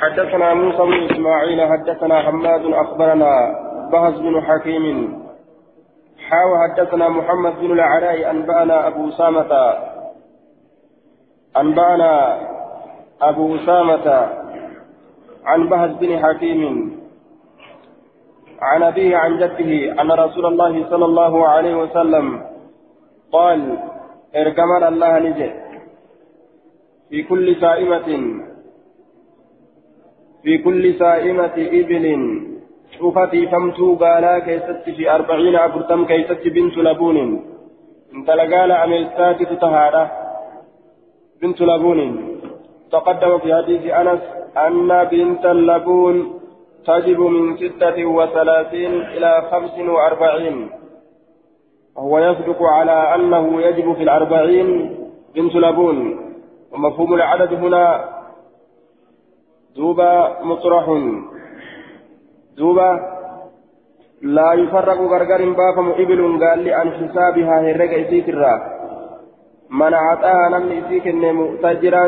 حدثنا موسى بن إسماعيل حدثنا حماد أخبرنا بهز بن حكيم. حاوى حدثنا محمد بن العلاء أنبأنا أبو سامة. أنبأنا أبو سامة عن بهز بن حكيم. عن أبيه عن جده أن رسول الله صلى الله عليه وسلم قال اركمنا الله نجي في كل سائمة في كل سائمة إبل. شوفتي فمتو قالا كيست في أربعين أبرتم كيست بنت لبون. انت لقال أميستاتي تتهارة. بنت لبون. تقدم في حديث أنس أن بنت اللبون تجب من ستة وثلاثين إلى خمس وأربعين. وهو يصدق على أنه يجب في الأربعين بنت لبون. ومفهوم العدد هنا دوبا مطرح دوبا لا يفرق غرغر بافم إبل قال لي عن حسابها هرق إسيك الرا من أعطاها نمني إسيك مؤتجرا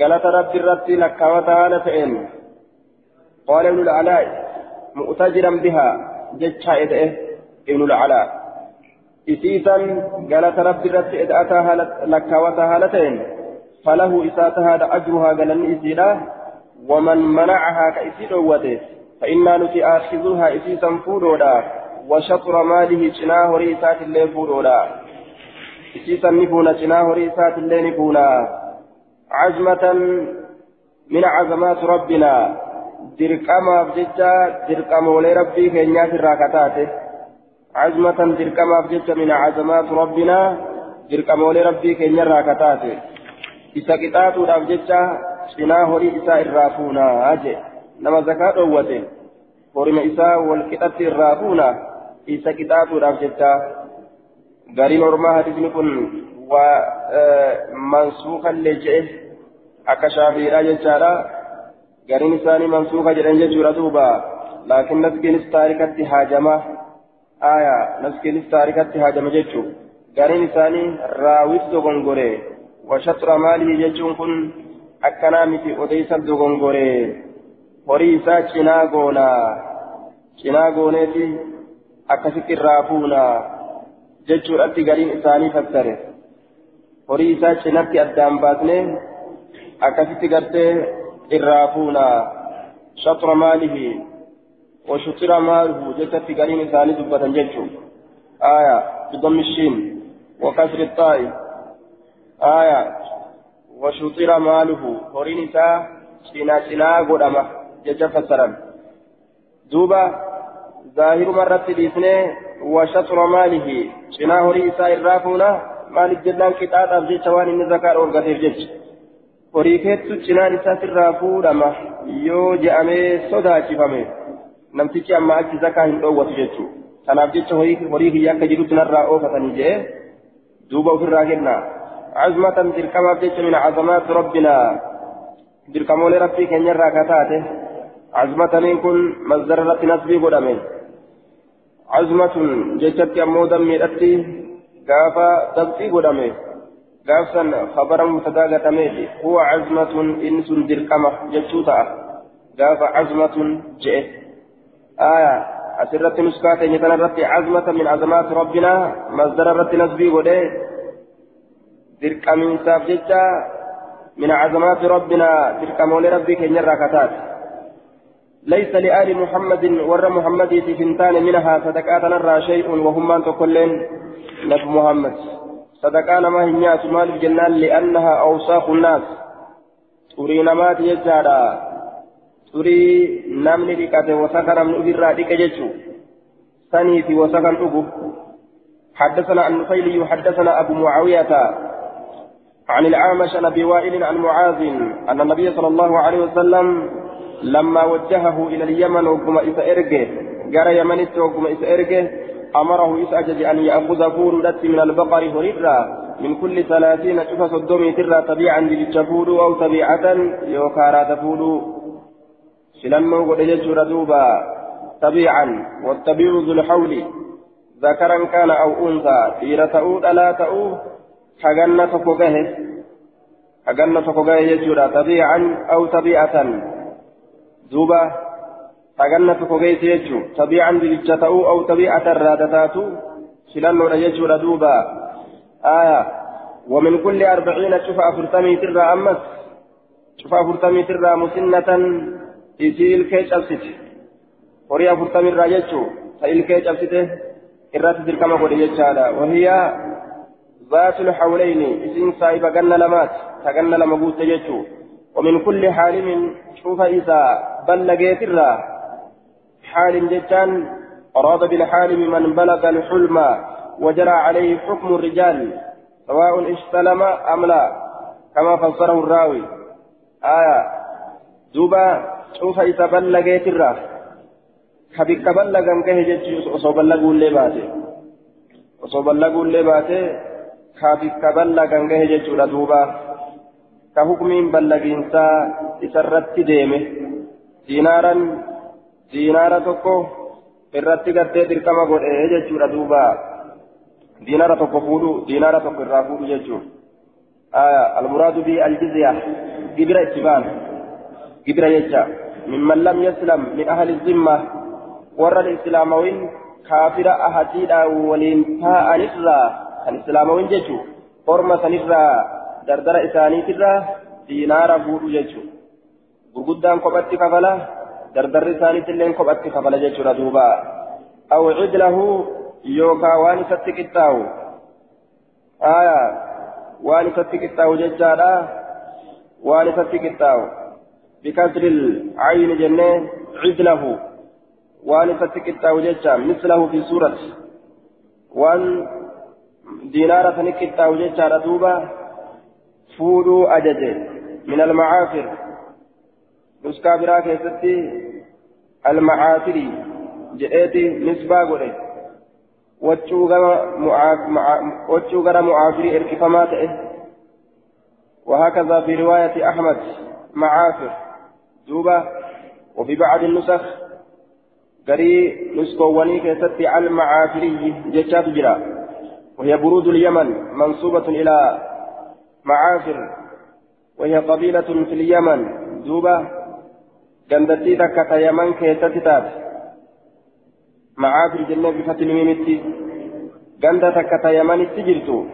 قالت رب الرب لك وتعالى فإن قال ابن العلاء مؤتجرا بها جتشا إدئه ابن العلاء إسيسا قالت رب الرت إذ أتاها لك وتهالتين فله إساتها أجرها قال إسيلا ومن منعها كإسيل وته فإنا نتي آخذها إسيسا فودولا وشطر ماله جناه ريسات اللي فودولا إسيسا نفونا جناه ريسات اللي نفونا عزمة من عزمات ربنا dirqamaaf jecha dirqamoolee rabbii keenyaaf irraa kataate cazmatan dirqamaaf jecha min cazamaatu rabbinaa dirqamoolee rabbii keenya irraa kataate isa qixaaxuudhaaf jecha cinaa horii isaa irraa fuunaa je nama zakaa dhoowwate horima isaa wal qixatti irraa fuuna isa qixaaxuudhaaf jecha gariin ormaa hadisni kun waa mansuukallee je'e akka shaafiidhaa jechaadha قرين إساني منسوخة جرين ججورة دوبا لكن نسكنس تاركت هاجمة آية نسكنس تاركت هاجمة ججو قرين إساني راويس دوغنغوري وشطر ماله ججون كن أكنا متي أديس دوغنغوري horii isaa cinaa goonaa cinaa gooneeti akkasitti irraa fuunaa jechuudhatti gariin isaanii fassare horii isaa cinatti addaan baasnee akkasitti gartee irraa fuunaa shatra maalihi maaluhu jechatti gariin isaanii dubbatan jechuu aya bidammi shiin wakasri xaa'i aya maaluhu horiin isaa cinaa cinaa godhama jecha fassaran duuba zaahiruma irratti dhiisnee washatra maalihi cinaa horii isaa irraa fuuna maaliif jennaan qixaaxaaf jecha waan inni zakaa dhoorgateef jecha horii keettu cinaan isaa sirraa fuudhama yoo je'amee sodaachifame namtichi amma achi zakaa hin dhoowwatu jechuudha kanaaf jecha horii kiyya akka jirutti narraa oofatanii je'e duuba ofirraa kenna عزمة تركما بجيش من عظمات ربنا. تركموا ربي كن يرى كتاته عزمة كن مصدر رت نسبي قدامي عزمة جيشت يمو دمي رتي قافا دبتي قدامي قافا خبرا متداغة ميتي هو عزمة إنس تركمة جيشوتا قافا عزمة جئ. آية أسرت نسكات يتنا رتي عزمة من عظمات ربنا مصدر رت نسبي قدامي dirqamiinsaaf jecha min cazamaati rabbinaa dirqamoolee rabbii keenya irraa kataate. ليس لآل محمد ور محمد في فنتان منها صدقات نرى شيء وهم من تقولين نف محمد صدقان ما هي الناس مال الجنان لأنها أوساخ الناس ترينا ما تيجارا تري نمني لكته وسكن من أبي رادك جتشو سنيتي وسكن أبو حدثنا النفيلي حدثنا أبو معاوية عن الأعمش عن أبي وائل عن معاذ أن النبي صلى الله عليه وسلم لما وجهه إلى اليمن وقم إسائرجه جرى يمن وقم إسائرجه أمره إسأجج أن يأخذ فوردت من البقر هريرا من كل ثلاثين شوف صدومي ترى تبيعا للجفود أو تبيعة يوكارا تفود سلما قد يجر دوبا تبيعا والتبيع ذو الحول ذكرا كان أو أنثى إذا تؤود لا تؤود haganna tokko gahe haganna tokko gahe jechuudha. Tabiican aw tabi'atan. دوبا تغنى فوقيت يجو طبيعا بلجتاو أو طبيعة الرادتات سلانو يجو دوبا آية ومن كل أربعين شفا فرتمي ترى أمس شفا فرتمي ترى مسنة إسيل كيش أبسط وريا فرتمي راجتشو فإل كيش أبسطه إرات تلكما قد يجالا وهي ذات الحولين إسين صاحب جنة لمات تجنة لما قلت يجو ومن كل حالم شوف إذا بلغت الرا. حال جتان أراد بالحالم من بلغ الحلم وجرى عليه حكم الرجال سواء استلم أم لا كما فسره الراوي. آية. دوبا شوف إذا بلغت الرا. كبك بلغن كه جتشي أصو بلغوا اللي باته أصو بلغوا اللي باته كبك بلغن كه جتشي دوبا كحكم بلغينسا إسرت ديمه دينارا دينارا تكو irratti gartee dirqama godhe jechuudha duuba diinara tokko fuudhu diinara tokko irraa fuudhu almuraadu bi aljizya gibira itti baan gibira jecha mimman lam yaslam min ahli zimma warra islaamawin kaafira ahadiidha waliin taa'anirraa kan islaamawin jechuun orma sanirraa dardara isaaniitirraa diinaara fuudhu jechuun gurguddaan kophatti kafala dardarri isaaniitillee kophatti kafala jechuudha duuba aw cidlahu yookaa waan isatti qixxaawu waan isatti qixxaawu jechaadha waan isatti qixxaawu bikasri lcayni jennee cidlahu waan isatti qixxaawu jecha mislahu fi suurati waan qixxaawu jechaadha duuba fuudhuu ajaje min almacaafir nuskaa biraa keessatti almacaafiri jedheeti nisbaa godhe wachuu gara mucaafirii erkifamaa ta'e وهكذا في رواية أحمد معافر دوبة وفي بعض النسخ قري نسكواني كيستي المعافري جتشات جرا وهي برود اليمن منصوبة إلى معافر وهي قبيلة في اليمن دوبة قندتي تكة يمن كيستتات معافر جنة بفتح الميمتي قندة تكة يمن تجرتو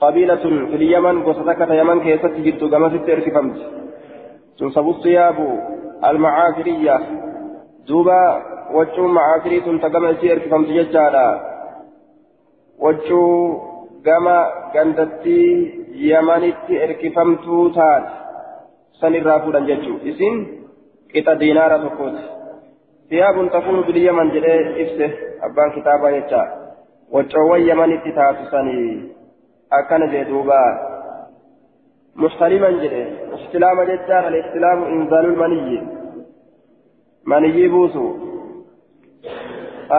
قبيلة في اليمن وستكة يمن كيست تجرتو كما ستر فهمت تنصب الثياب المعافرية. دوبة وجو معافري تنتقم سير فهمت ججالا. وجو yamanitti erkifamtuu taate san irraa fuudhan jechuu isin qixa diinaara tokkooti siyaabun takuunu bilyaman jedhee ibse abbaan kitaabaa jecha waccoowwan yamanitti taatu sanii akkana jee duuba muxtaliman jedhe ixtilaama jechaan alixtilaamu inzaalul maniyyi maniyyii buusu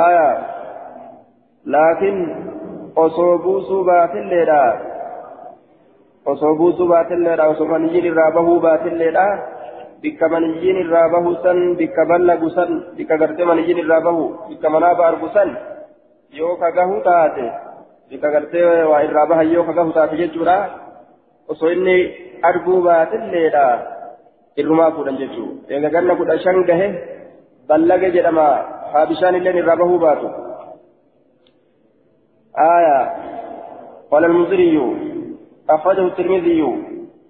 aya laakiin osoo buusuu baatilleedha osoo buusuu baatilleedha osoo maniyyiin irraa bahuu baatilleedha bikka maniyyiin irraa bahu san bikka ballagu san bikka gartee maniyyiin irraa bahu bikka manaa baargu san yoo ka gahu taate bikka gartee waa irraa bahan yoo ka gahu taate jechuudha osoo inni arguu baatilleedha irrumaa fuudhan jechuu eega ganna kudha shan gahe ballage jedhama haa bishaan illeen irraa bahuu baatu آية. قال المنذري أخرجه الترمذي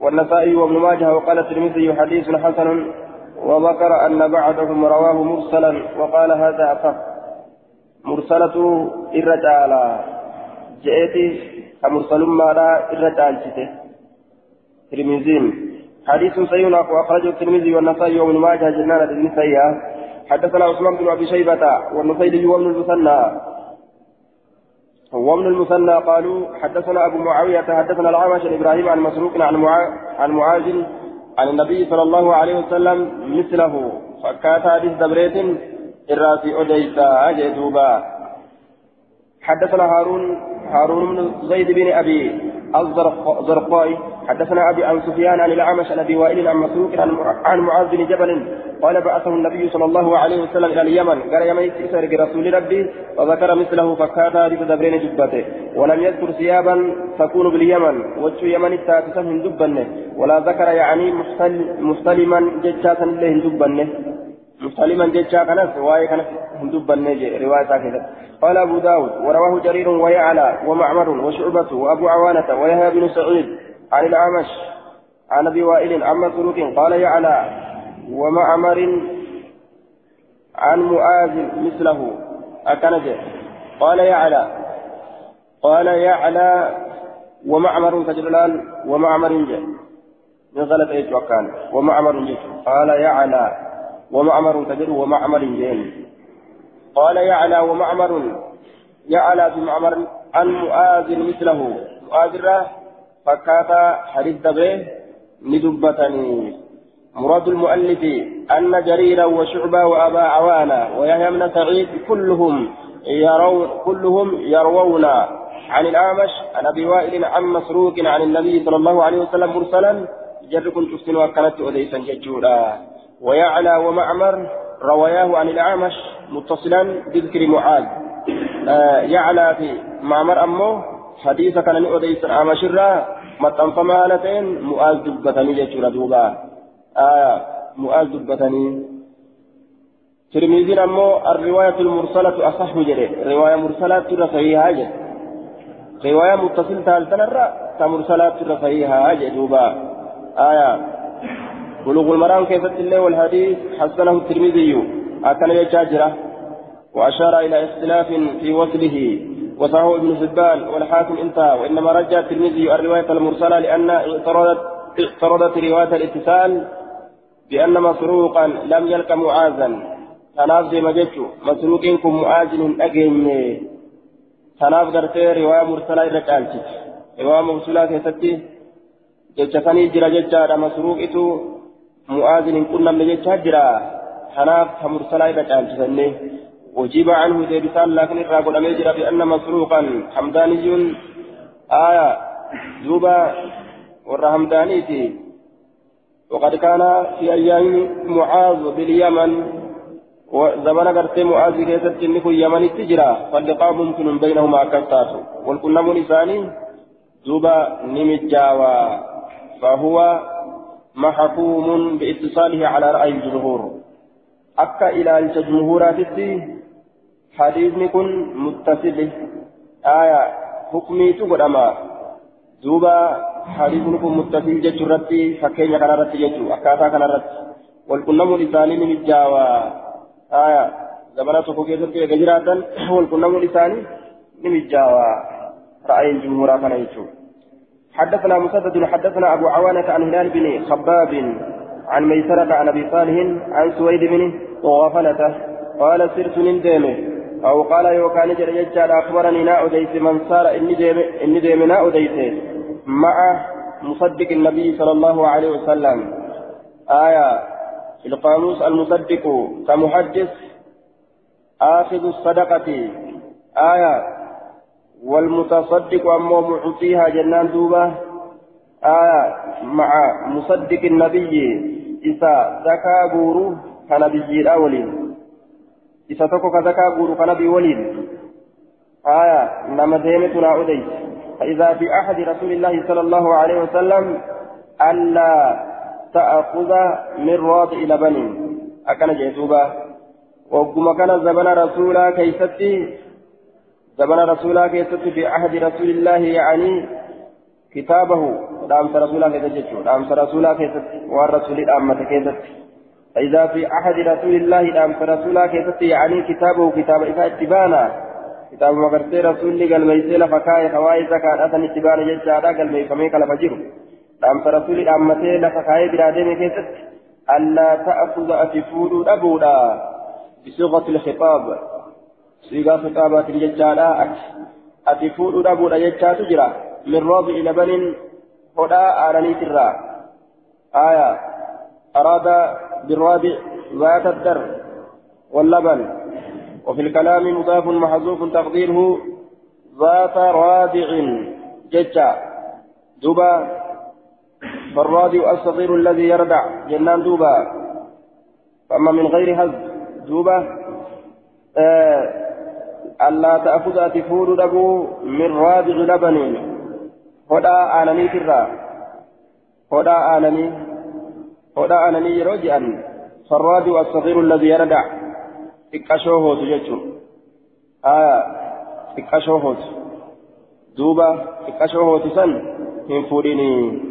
والنسائي وابن ماجه وقال الترمذي حديث حسن وذكر أن بعضهم رواه مرسلا وقال هذا أصح مرسلة الرجال جئتي كمرسل ما لا الرجال ترمذي. حديث سيئ وأخرجه الترمذي والنسائي وابن ماجه جنان النسائي حدثنا عثمان بن أبي شيبة والنسائي وابن المثنى. وابن المثنى قالوا حدثنا أبو معاوية حدثنا الأعمش عن إبراهيم عن مسروق عن. عن معاذ عن النبي صلى الله عليه وسلم مثله فكات حديث دبريت الراسي أديسا أجدوبا حدثنا هارون هارون بن زيد بن أبي الزرقاء حدثنا أبي عن سفيان عن الأعمش عن أبي وائل عن مسروق عن معاذ بن جبل قال بعثه النبي صلى الله عليه وسلم إلى اليمن. قال يمن يسير برسول ربي. وذكر مثله فكاد دبرين جبته. ولم يذكر ثيابا تكون باليمن. وجه يمن التاتسا من دبنه ولا ذكر يعني مستلما ججاسا له دبنه مسلما جتشا كنس واي كنس هندوب النجي رواية كذا قال أبو داود ورواه جرير ويعلى ومعمر وشعبة وأبو عوانة ويحيى بن سعيد عن الأعمش عن أبي وائل عن مسروق قال يعلى ومعمر عن معاذ مثله أكنج قال يعلى قال يعلى ومعمر كجلال ومعمر جاء من غلط إيش وكان ومعمر جاء قال يعلى ومعمر كجل ومعمر جاء قال يعلى ومعمر يعلى بمعمر عن معاذ مثله. معاذ فكاتا حديث به ندبتني. مراد المؤلف أن جريرا وشعبة وأبا عوانة ويحيى بن سعيد كلهم يرون كلهم يروون عن الأعمش عن أبي وائل عن مسروق عن النبي صلى الله عليه وسلم مرسلا. جر كنت أحسن وكانت أديسا ججولا. ويعلى ومعمر رواياه عن الأعمش متصلا بذكر معاذ. آه يعلى في معمر أمه حديث كان أديسا أعمش الرا متنفما لتين معاذ دبتني ججولا دوبا. آه معاذ دبتني. ترمذي أمه الرواية المرسلة أصح جري رواية مرسلة ترى صحيحة جد رواية متصل تالتنا كمرسلات ترى صحيحة جد دوبا. آية بلوغ المرام كيف الله والحديث حسنه الترمذي. أكن يجاجرة وأشار إلى اختلاف في وصله. وصحه ابن حبان والحاكم انتهى وإنما رجع الترمذي الرواية المرسلة لأن اعترضت اعترضت رواية الاتصال بأن مسروقا لم يلق معاذا. تناف ديما جتشو مسروقين كم معاذ أجن تناف درتي رواية مرسلة إلى رواية مرسلة كيستي جتشفني جرى جتشا مسروق معاذ كنا من جتشا جرى تناف مرسلة إلى كالتي وجيب عنه ديبسان لكن الراقل أميجر بأن مسروقا. حمداني آية. دوبا. والرحمدانيتي وقد كان في أيام معاذ باليمن. وزمن قرتي معاذ كيست إنه يمن التجرى فاللقاء ممكن بينهما كالتاس والكنم لساني. دوبا نمجاوا. فهو محكوم باتصاله على رأي الجمهور. أكا إلى الجمهورات حديثني كن متصل آية حكمي تقدما دوبا حديثني كن متصل جترتي فكين كان رتي جتو أكاتا كان رتي. والكنم لساني نمجاوا آية زمانة سوكو كيسر كي جراتا والكنم لساني نمجاوا رأي الجمهور كان حدثنا مسدد حدثنا أبو عوانة عن هلال بن خباب عن ميسرة عن أبي صالح عن سويد بن وغفلة قال سرت نندمه أو قال يوكان جرى يجعل أخبرني نا أديس من صار إني ديم إني ديم نا مع مصدق النبي صلى الله عليه وسلم. آية القاموس المصدق كمحدث. آخذ الصدقة. آية والمتصدق أمه معطيها جنان دوبة. آية مع مصدق النبي إذا زكا غورو كنبي الأولين. إذا تكو كزكا غورو كنبي ولين. آية نما ديمتنا أديس فإذا في أحد رسول الله صلى الله عليه وسلم ألا تأخذ من راض إلى بني أكن جيتوبا وقم كان زمن رسولا كيستي زمن رسولا كيستي في عهد رسول الله يعني كتابه. دامس رسولا كيستي دامس رسولا كيستي والرسول دامس كيستي فإذا في عهد رسول الله دامس رسولا كيستي يعني كتابه. كتاب إذا اتبانا. كتاب مغرسي رسول قال ميسيل فكاي خوائي زكاة أتن اتبانا ججادا قال ميفميك لفجر دامس رسول أمتي لفكاي برادين كيست ألا تأخذ أتفود أبودا بصيغة الخطاب. صيغة خطابات ججالا أتفود أبودا ججا تجرى من راض إلى بن هدى آلني ترى آية أراد بالرابع ذات الدر واللبن وفي الكلام مضاف محذوف تقديره ذات رادع ججا دبا فالرادع الصغير الذي يردع جنان دوبا فأما من غير هز دوبا آه ألا تأخذ تفور له من رادع لبن. هدى آنني ترى. هدى آنني. هدى آنني يرجع فالرادع الصغير الذي يردع. إكاشوه تججو آية إكاشوه دوبا إكاشوه تسن من فوريني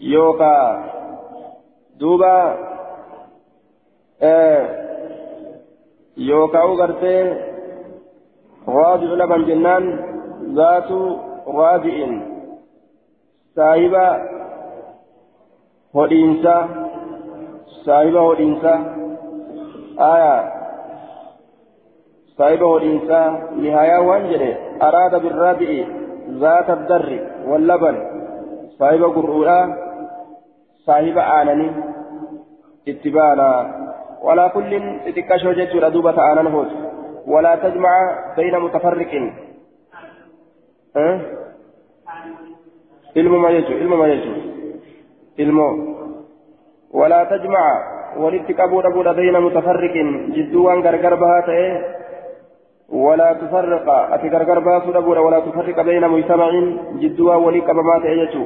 يوكا. دوبا. آه يوكا وغرتي رادع لبن جنان ذات رادع صاحب هدينسا صاحب هدينسا آية. صاحب هدينسا نهاية وانجلي أراد بالرابع ذات الدر واللبن. صاحب قرؤة صاحب آنني. اتبانا ولا كل تتكشف جدر دوبة آنن هوت ولا تجمع بين متفرق. أه؟ علم ما يجو علم ما يجو علم. ولا تجمع ولدت كبور أبو بين متفرق. جدوان غرغر بها ولا تفرق. أتي غرغر بها ولا تفرق بين مجتمع. جدوا ولي كبما تأيجو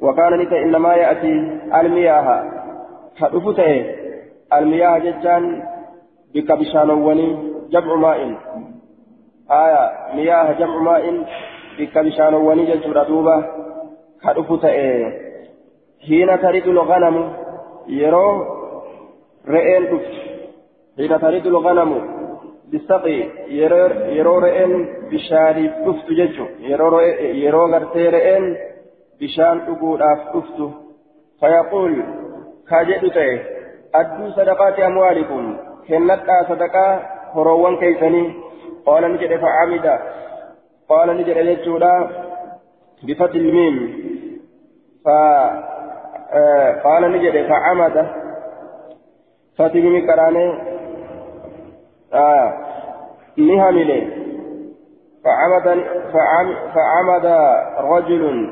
وكان نتا إنما يأتي المياه فأفت المياه ججان بك بشانوني جمع ماء. آية مياه جمع ماء. بك بشانوني ججر دوبة فأفت حين تريد الغنم يرو رئين أفت حين تريد الغنم بالسقي يرو رئين بشاري أفت ججو. يرو غرتي رئين bishaan dhuguudhaaf dhuftu fayaquul kaa jedhu ta'e adduu sadaqaati amwaalikum qaala ni jedhe facamida qaala ni jedhe jechuudha بفتح الميم فقال نجد فعمد فتميم كراني آه نهمله فعمد فعمد رجل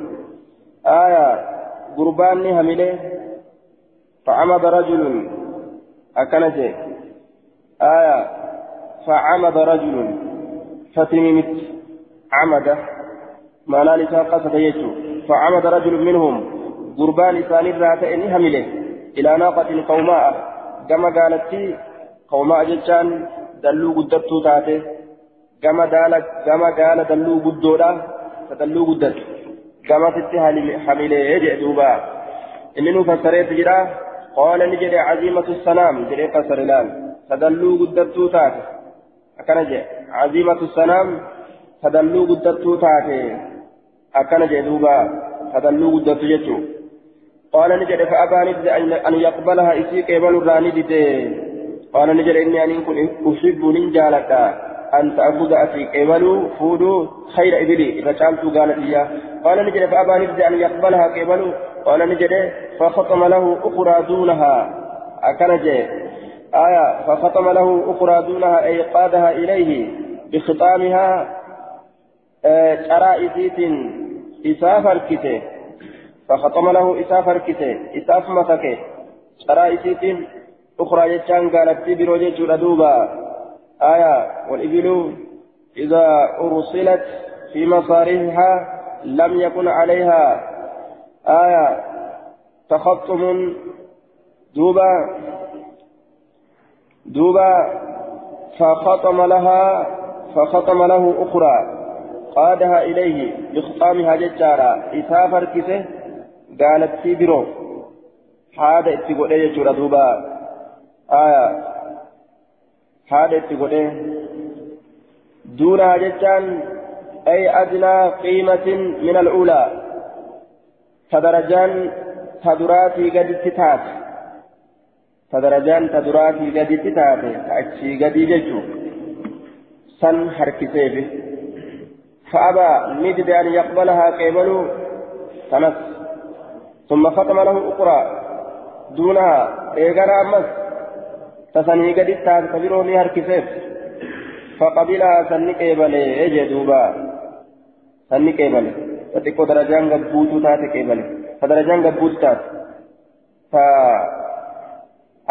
آية قربان همله فعمد رجل أكنت آية فعمد رجل فتممت عمد. لا لسان قصد يجو فعمد رجل منهم قربان ثاني راتئني همله إلى ناقة قوماء. كما قالت قوماء جتان دلو قدرتو تاتي كما قال كما قال دلو قدودا فدلو gamasitti hamilee jedhe duuba inni nu fassareetu jira qaala ni jedhe caziimatu sanaam jedhee fassare laal sadalluu guddattuu taate akkana jedhe caziimatu sanaam sadalluu guddattuu taate. Akkana jedhe duuba sadalluu guddattu jechuu. قال نجد فأبى نجد أن يقبلها إسيك يبل الراني قال نجد إني أن كن أحب ننجالك أن تأخذ أتي قبلوا فودوا خير إبلي إذا شامت قالت إياه قال نجد فأبى نجد أن يقبلها قبلوا قال نجد فخطم له أخرى دونها أكنج آية فخطم له أخرى دونها أي قادها إليه بخطامها شرائزيت إسافر كته فخطم له إسافر كته إساف مسكه شرائزيت أخرى يجان قالت بروجة دوبا. آية والإبل إذا أرسلت في مصاريفها لم يكن عليها. آية تخطم دوبا. دوبا فخطم لها فخطم له أخرى. قادها إليه بخطامها ججارا. إسافر كسه قالت في برو. هذا اتقول إيه دوبا. آية. haadha itti godhee duunaa jechaan ay adnaa qiimatin min al'uulaa ta darajaan ta duraatii ta duraatii gaditti taate ta achii gadii jechuu san harkiseefi فأبى ندد أن يقبلها قبله تمس. ثم ختم له أخرى. دونها إيقنا أمس تسني قد التاس كبيروني هركسيف فقبلها سنك إبلي إجي دوبا. سنك إبلي فتكو درجان قد بوتو تاتك إبلي فدرجان قد بوتو تات فا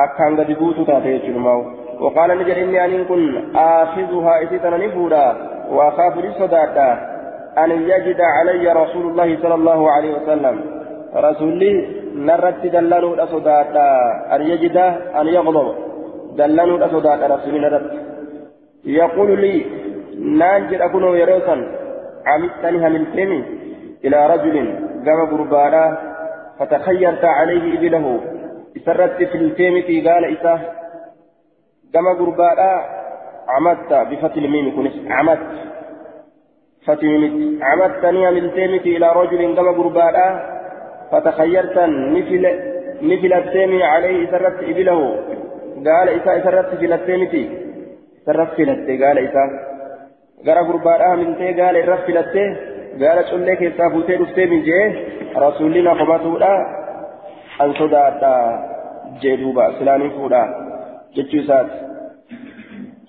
أكان قد بوتو تاتي يجرماو وقال نجر إني أن كن آخذها إسيتنا نفودا وأخاف لصداتا أن يجد علي رسول الله صلى الله عليه وسلم رسول الله نرت دلنوا الأصداد أن يجد أن يغضب دلنوا الأصداد رسول نرت يقول لي نانجر أكون يروسا عمدتني هملتني إلى رجل قام قربانا فتخيرت عليه إبله isarratti filtee miti gaala isaa gama gurbaadhaa camatta bifa tilmiimi kunis camat fatimimit camatta ni hamiltee miti ilaa rajulin gama gurbaadhaa fatakayyartan ni filattee mi calayhi isarratti ibilahu. Gaala isaa isarratti filattee miti. Isarratti filatte gaala isaa gara gurbaadhaa amiltee gaala irratti filattee gaala cullee keessaa fuutee dhuftee mi jee rasuulli nafamatuudha an sodaadha jee duuba silaanii fuudha jechuu isaati.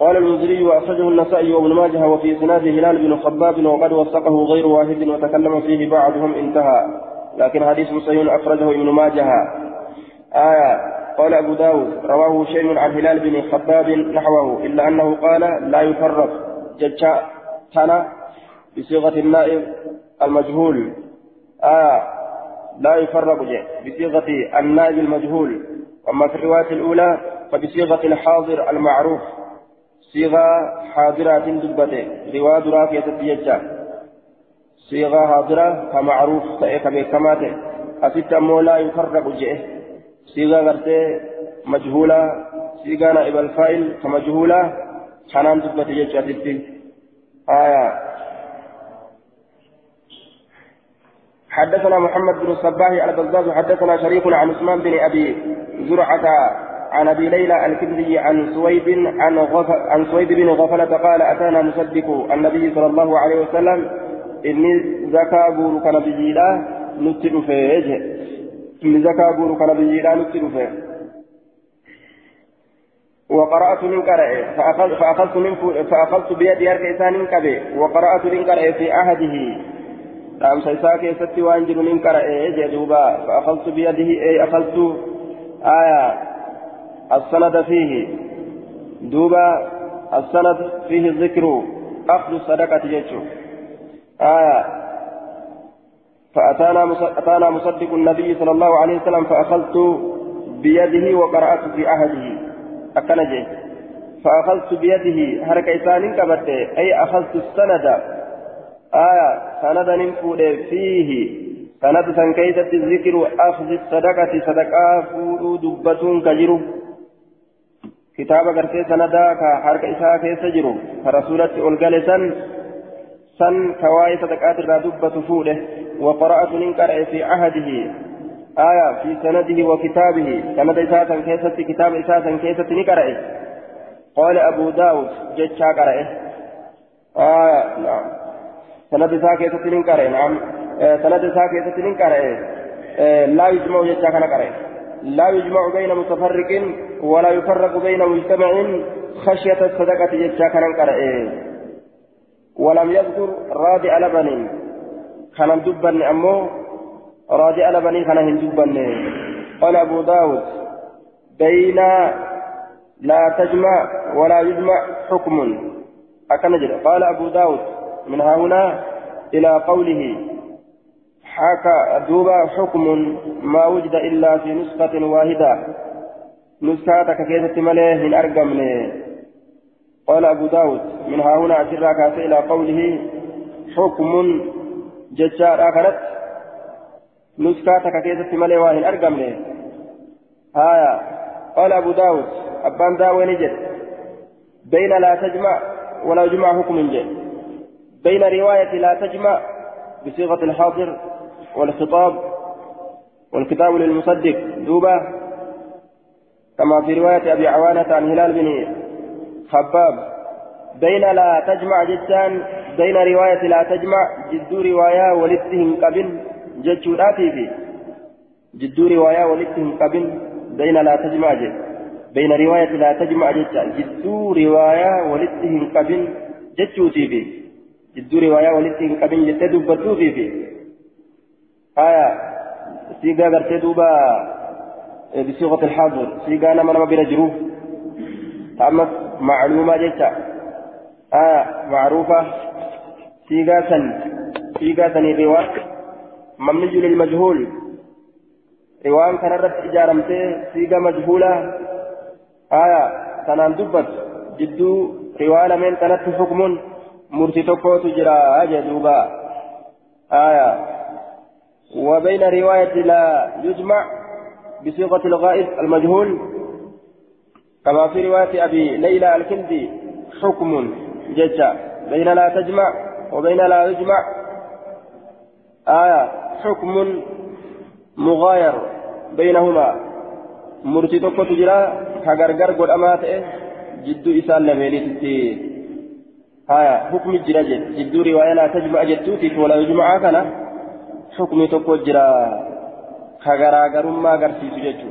قال المنذري وأخرجه النسائي وابن ماجه وفي إسناده هلال بن خباب وقد وثقه غير واحد وتكلم فيه بعضهم انتهى لكن حديث صحيح أخرجه ابن ماجه آية قال أبو داود رواه شيء عن هلال بن خباب نحوه إلا أنه قال لا يفرق ججا كان بصيغة النائب المجهول آه لا يفرق بصيغة النائب المجهول. أما في الرواية الأولى فبصيغة الحاضر المعروف. صيغة حاضرة دبته رواية درافية تججا صيغة حاضرة كمعروف تأيك بكماته أسيت أمو لا يفرق جئه صيغة غرتي مجهولة. صيغة نائب الفاعل كمجهولة. كانان دبته ججا آية حدثنا محمد بن الصباح البزاز حدثنا شريك عن عثمان بن أبي زرعة عن أبي ليلى الكندي عن سويد عن غف... عن سويد بن غفلة قال أتانا مصدق النبي صلى الله عليه وسلم. إني زكا بورك نبي لا نتلو فيه إني زكا بورك نبي لا نتلو فيه وقرأت من قرأ فأخذ فأخذت من فأخذت بيدي أرك إسان كبي وقرأت من قرأ في عهده أم سيساك ستي وأنجل من قرأ جدوبا فأخذت بيده أي أخذت آية السند فيه دوبا السند فيه الذكر أخذ الصدقة جيشه آية فأتانا أتانا مصدق النبي صلى الله عليه وسلم فأخذت بيده وقرأت في عهده أكن جي فأخذت بيده حركة إسان كبت أي أخذت السند آية سند ننفود فيه. سند سنكيسة الذكر أخذ الصدقة صدقة فورو دبتون كجرو. كتاب قرتي سندا كحركة إساء كيس جرو. فرسولة ألقال سن سن كواي صدقات الردبة فوده. وقرأت ننكر في عهده. آية في سنده وكتابه. سند إساسا كيست كتاب إساسا كيست نقرأه قال أبو داود جتشا قرأه آية نعم. سند إساسا كيست نقرأه نعم سند كيست نقرأه آه لا يجمع جتشا كان لا يجمع بين متفرق ولا يفرق بين مجتمع خشية الصدقة جتشا كان ولم يذكر رادع لبن كان دبا أمه راجع لبني كان هندوبا قال أبو داود بين لا تجمع ولا يجمع حكم أكنجر قال أبو داود من هنا إلى قوله حكى دوبا حكم ما وجد إلا في نسخة واحدة. نسخة كيسة مليه من أرقم قال أبو داود من هنا أسرى إلى قوله حكم ججار آخرت نسكا تكاكيزة مالي واهن أرقمني. آية. قال أبو داود أبان داوي نجد بين لا تجمع ولا يجمع حكم جد. بين رواية لا تجمع بصيغة الحاضر والخطاب والكتاب للمصدق. دوبة كما في رواية أبي عوانة عن هلال بن خباب. بين لا تجمع جدان بين رواية لا تجمع جد رواية ولدتهم قبل jechuudhaatii fi jidduu riwaayaa walitti hin qabin bayna laa tajmaa je bayna riwaayati laa tajmaa jecha jidduu riwaayaa walitti hin qabin jidduu riwaayaa walitti hin qabin jettee dubbattuutii fi aya siigaa gartee duuba بصيغة الحاضر سيغا نما نما بلا جروف تأمس معلومة جيتا آه معروفة سيغا سن سيغا سن الرواية ممني للمجهول riwaan kanarratti ijaaramtee siiga majhuulaa aya tanaan dubbatu jidduu riwaa lameen kanatti hukmuun murtii tokkootu jira jee duuba. Aya. وبين رواية لا يجمع بصيغة الغائب المجهول كما في رواية أبي ليلى الكندي حكم ججا بين لا تجمع وبين لا يجمع آية حكم مغاير بينهما مرتي توكو تجرا كغرغر قد أمات جدو إسان لميلتي آية حكم جرا جدو رواية لا تجمع جدوتي ولا يجمع كنا حكم توكو جرا كغرغر ما غرسي سججو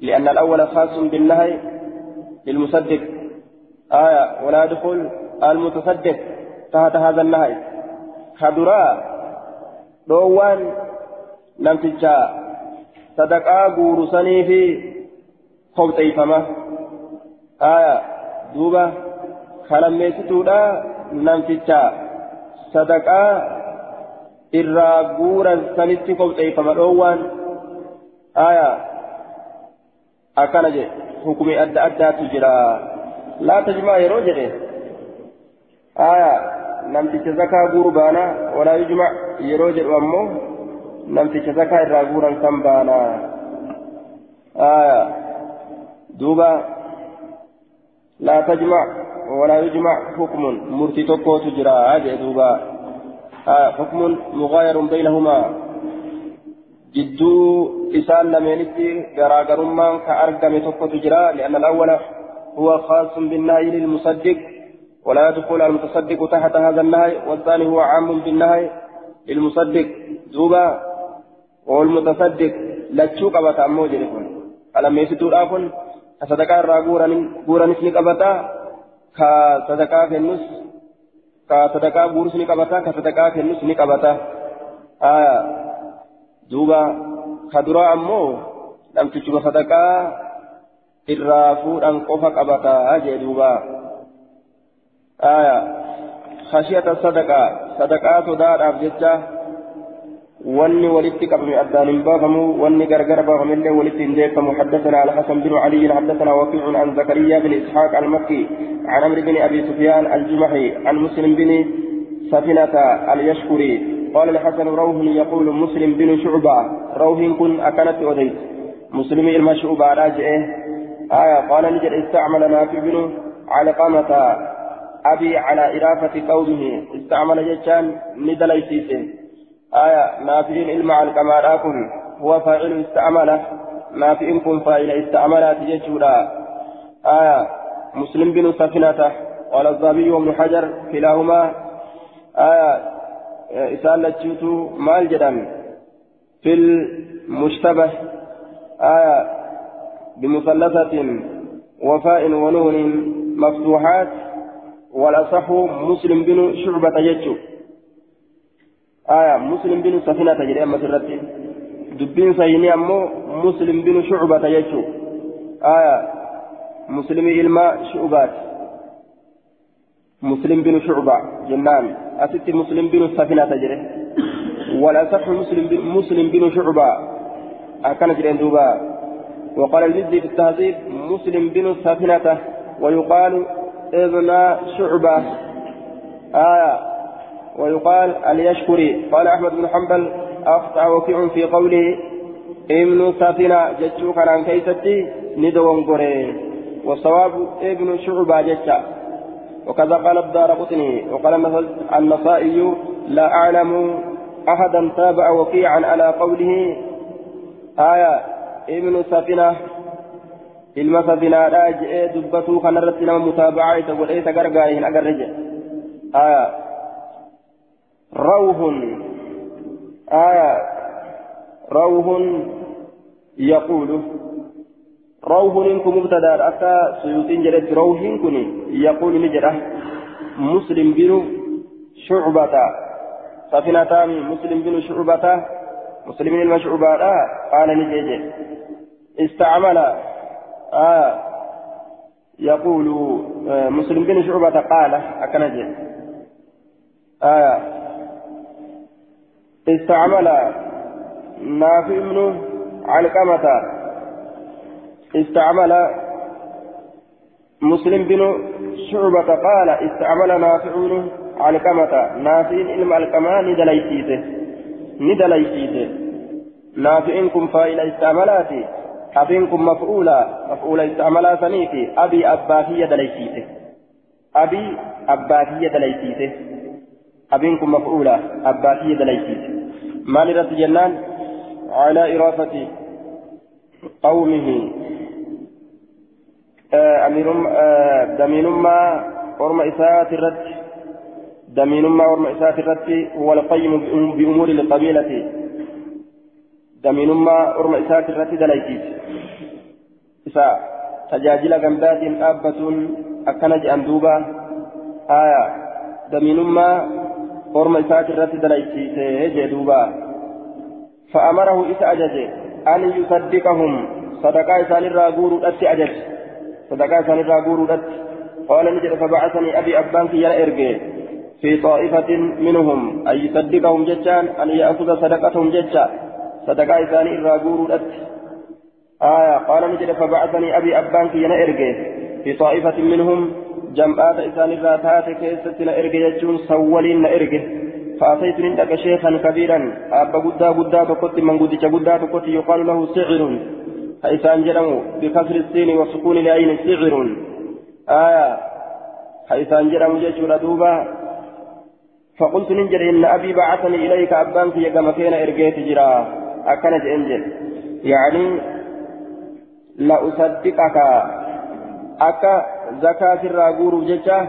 لأن الأول خاص بالنهي للمصدق آية ولا يدخل المتصدق تحت هذا النهي خدراء dhoowwaan namticha sadaqaa guuru sanii fi kobxeeyfama. Aya duuba kalammeessituudha namticha sadaqaa irraa guuran sanitti kobxeeyfama dhoowwaan aya akkana jedhe hukumi adda addaatu jira laa tajmaa yeroo jedhe aya namticha zakaa guuru baana walaa yujma yeroo jedhu ammoo namticha zakaa irraa guuran kan baana aya duuba tajma walaa yujma hukmun murtii tokkootu jira jee duuba hukmun mugaayarun baynahumaa jidduu isaan lameenitti garaagarummaan ka argame tokkotu jira lianna alawwala huwa khaasun binnahyi lilmusaddiq ولا يدخل المتصدق تحت هذا النهي والثاني هو عام بالنهي للمصدق دوبا والمتصدق لتشو قبطا أمو جريكم ألم يسدوا كصدقاء الراغورا غورا نسني قبطا كصدقاء النص كصدقاء غورس نقبطا كصدقاء النص نقبطا آية دوبا كدرا أمو لم تشوف صدقاء الرافور أن قفا قبطا أجي دوبا آية خشية الصدقة صدقات دار أبجتة واني ولدت قبل أدان بافمو واني غرغر بافم اللي ولدت انديكم حدثنا على حسن بن علي حدثنا وكيع عن زكريا بن إسحاق المكي عن عمرو بن أبي سفيان الجمحي عن مسلم بن سفينة اليشكري قال الحسن روح يقول مسلم بن شعبة روح كن أكلت أديت مسلم إلما شعبة راجعه آية قال نجد استعمل نافع بن علقمة أبي على إرافة قومه استعمل جتان ندليسيسه آية نافعين إلما الكمال كن هو فاعل استعمل نافع كن فاعل استعمل تجتورا آية مسلم بن سفينة قال الظبي وابن حجر كلاهما. آية إسالة جوتو مال جدًا. في المشتبه آية بمثلثة وفاء ونون مفتوحات. والأصح مسلم بن شعبة يجو آية مسلم بن سفينة تجري أما سرتي. دبين سيني أمو مسلم بن شعبة يجو آية مسلم إلما شعبات. مسلم بن شعبة جنان. أست مسلم بن سفينة تجري. والأصح مسلم بن مسلم بن شعبة. أكن جرين دوبا. وقال المزي في التهذيب مسلم بن سفينة ويقال ابن شعبة. آية ويقال اليشكري. قال أحمد بن حنبل أخطأ وكيع في قوله ابن سفينة جتشو كان كيستي ندوان قري. والصواب ابن شعبة جتشا. وكذا قال الدار قطني. وقال مثل النصائي لا أعلم أحدا تابع وكيعا على قوله آية ابن سفينة ilma safinaadhaa je'ee dubbatuu kanarratti nama mutaaba'aa isa godhee isa gargaare hin agarre jedhe rawhun yaquulu rawhun kun mubtadaadha akka suyuutiin jedhetti rawhiin kun yaquulu ni jedha muslim binu shucbata safinataami muslim binu shucbata muslimin ilma shucbaadha qaala ni jee jedhe istacmala آه يقول آه مسلم بن شعبة قال أكنجل آه استعمل نافع بن علقمة. استعمل مسلم بن شعبة قال استعمل نافع علقمة. نافع علم القمة ندليسيته ندليسيته نافعكم فائل استعملاتي. أبينكم مفعولا. مفعولا استعملا سنيتي أبي أباهية دليسيته أبي أباهية دليسيته أبينكم مفعولا أباهية دليسيته مال رت جنان على إرافة قومه. آه، أمير آه، دمينما ورم إساءة الرد. دمينما ورم إساءة الرد هو القيم بأمور القبيلة. دمينما ورم إساءة الرد دليسيته إساء تجاجل غندات أبة أكن جأن دوبا آية دمينما ورم إساءة الرد دليسيته جدوبا فأمره إسا أجج أن يصدقهم صدقاء إسان الراغور أتي أجج صدقاء إسان الراغور أتي قال نجد فبعثني أبي أبان في يرجع في طائفة منهم أن يصدقهم ججان أن يأخذ صدقتهم ججا صدقاء إسان الراغور أتي آية قال نجد فبعثني أبي أبان في يرجع في طائفة منهم جمعات إسان الراتات كيست نرجع ججون سولين نرجع فأتيت عندك شيخا كبيرا أبا قدا قدا تقوت من قدش قدا تقوت يقال له سعر حيثان جرموا بكسر السين وسكون العين سعر آية حيثان جرموا جيشون دوبا فقلت ننجر إن أبي بعثني إليك أبان في يقام كينا إرقيت جرا أكنت إنجل يعني لا أصدقك أكا زكاة الراغور جيشا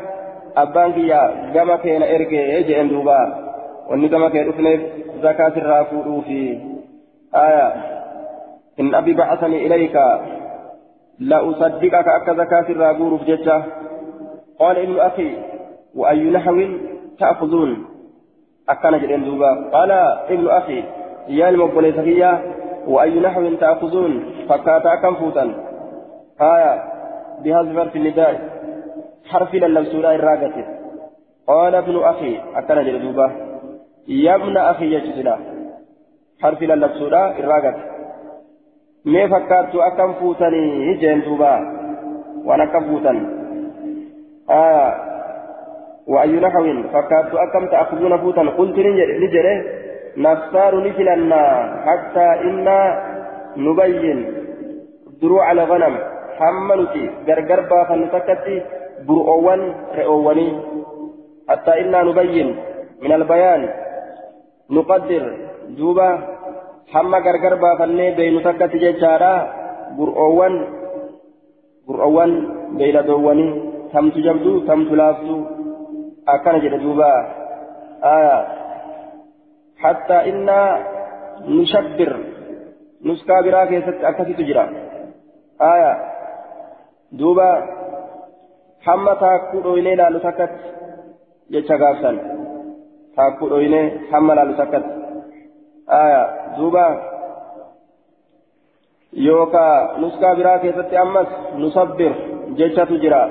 أبان في يقام كينا إرقيت جئن دوبا wanni gama kee dhufneef zakaat irraa fuudhuufi aya in abi bacasanii ilayka la usaddiqaka akka zakaat irraa guuruuf jecha qaala ibnu akhi wa ayyu naxwin ta'khudhuun akkana jedheen duuba qaala ibnu akhi yaa ilma obboleessa kiyya wa ayyu بهذا حرف النداء. حرف للمسؤول الراقة قال ابن أخي أكل جلدوبة يمنى أخي يجسدا حرف للبسودا الراقت mee fakkaattu akkam fuutanii jeen duuba waan akkam fuutan وأي نحو؟ فكادت أكم تأخذون فوتا قلت نجري نختار نفلنا حتى إنا نبين. دروع الغنم حملتي غرغر بافا نتكتي برؤوان رئواني حتى إنا نبين من البيان نقدر دوبا hamma gargar baafannee beeynu takkatti jechaadha gur'oowwan gur'oowwan beeyladoowwanii tamtu jabdu tamtu laaftu akkana jedhe duuba hattaa innaa nushabbir nuskaa biraa keessatti akkasitu jira aya duuba hamma taakkuu dhoynee laalu takkatti jecha gaafsan taakkuu dhoynee hamma laalu takkatti aya duuba yookaa nuskaa biraa keessatti ammas nusabbir jechatu jira.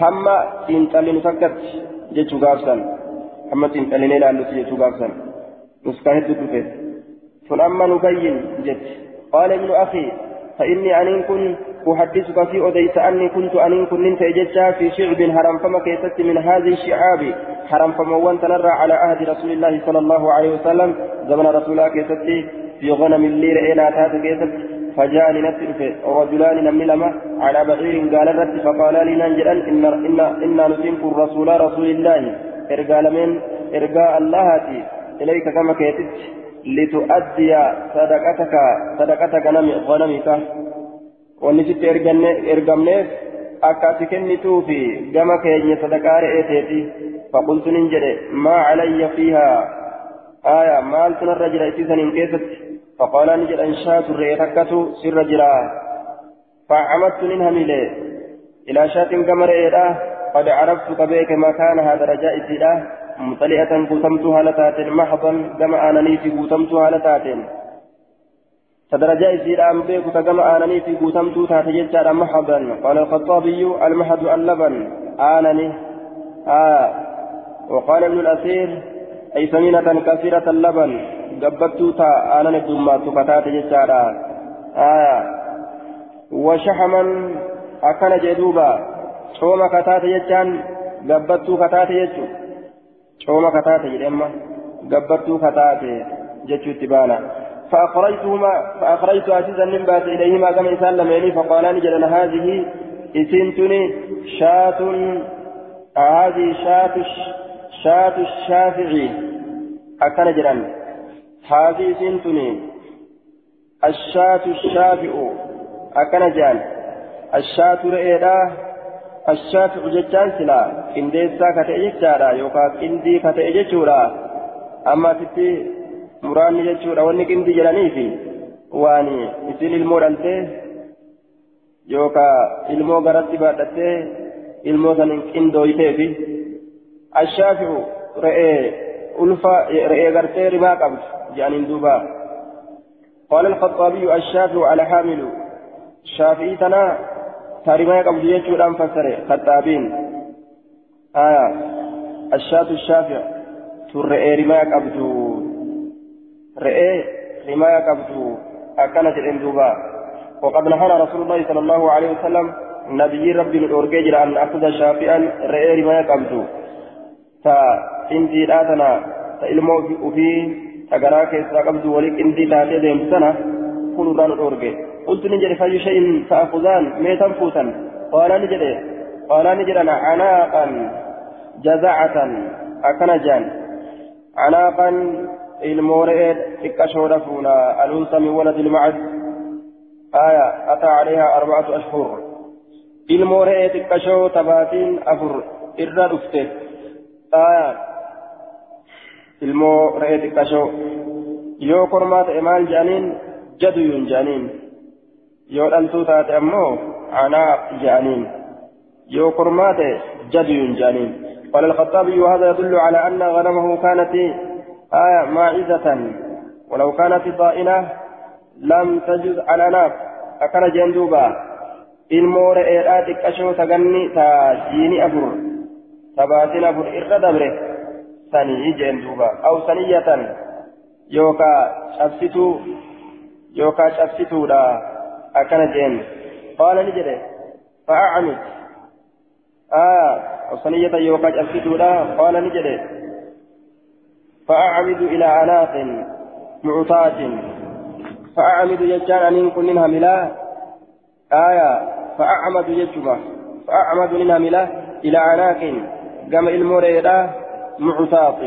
Hamma xiinxallinu takkatti jechuu gaafsan. Hamma xiinxallinee ilaallutti jechuu gaafsan. Nuskaa hedduu dhufe. Kun amma nukayyin jetti. Qaala ibnu akii fa inni aniin kun أحدثك في أديت أني كنت أن كن ننت إججا في شعب حرم فما كيست من هذه الشعاب. حرم فما وانت نرى على عهد رسول الله صلى الله عليه وسلم. زمن رسول الله كيست في غنم الليل إلى تات كيست. فجاءني نتلف رجلان نمي لما على بعير قال الرد فقال لي ننجلا. إن إن إن نسلك الرسول رسول الله. إرقال من إرقاء الله إليك كما كيست. لتؤدي صدقتك صدقتك غنمك. ونسيت إرقمنيف أكاتي كنتو في جمع كيني صدقاء رئيتي فقلت ننجد ما علي فيها آية مال الرجل إتيسا كيست فقال نجد أنشات الرئيتكتو سر رجلا فعمدت منها ميلي إلى شات كمر قد عرفت كبيك مكانها درجائي له مطلئة قوتمتها لتات محضا كما آنني في قوتمتها لتات فدرجة يصير أم بيك كما آنني في قوتمتها تاتجد محضا قال الخطابي المحض اللبن. آنني. آه. وقال ابن الأثير أي سمينة كثيرة اللبن. قبضتو تا أنا ندوما تكتات جتشارا آية وشحما أكن جدوبا. شوما كتات جتشان قبضتو كتات جتشو شوما كتات جدما قبضتو كتات جتشو تبانا. فأخرجتهما فأخرجت عزيزا من بات إليهما كما إنسان لميني فقالان جلنا هذه إسنتني شاة هذه شاة شاة الشافعي. أكن جران. هذه إسنتني. الشاة الشافع. أكن جان الشاة رئيدا. الشافع جتان سلا. إنديسا كتئجتارا يوكا إندي كتئجتورا أما تتي muraanni jechuudha wanni qindi jedhanii fi waan isin ilmoo dhaltee yookaan ilmoo garatti baadhattee ilmoo sanin qindooytee fi ashaafi'u re'ee ulfa re'ee gartee rimaa qabdu jedhaniin duuba قال الخطابي الشافعي على حامل شافعي تنا تاريما قبل يجو الان فسر خطابين آية الشاة الشافع ترى رما قبضو رئي حماية قبضو أكنت الإندوبا وقد نهى رسول الله صلى الله عليه وسلم نبي ربي الأورجيجر أن أخذ شافئا رئي حماية قبضو تا إندي الآتنا تا إلمو في تقرأ كيسا قبضو ولك إندي تاتي ديم سنة كل ران الأورجي قلت نجري فأي شيء تأخذان ميتا فوتا. قال نجري. قال نجري أنا عناقا جزعة أكنجان عناقا min waladi ilmacad aya ataa calayhaa arbacatu ashhur ilmoo re'ee xiqqashoo tabaatiin afur irra dhufte aya ilmoo re'ee xiqqashoo yoo kormaa ta'e maal je'aniin jaduyuun je'aniin yoo dhaltuu taate ammoo canaaq je'aniin yoo kormaa ta'e jaduyuun je'aniin قال الخطابي وهذا يدل على أن غنمه كانت آية ماعزة ولو كانت ضائنة لم تجز على ناف أكن جندوبا xiqqashoo saganni taa jiini afur tabaatin afur irra dabre sanii jeen duuba aw saniyatan yookaa cabsituu yookaa cabsituudha akkana jeen qaala ni jedhe fa'acamid aa aw saniyatan yookaa cabsituudha qaala ni jedhe فأعمد إلى أناق معطاة. فأعمد يجان أن كن منها ملا. آية فأعمد يجبا فأعمد منها ملا إلى أناق قام المريدة معطاة.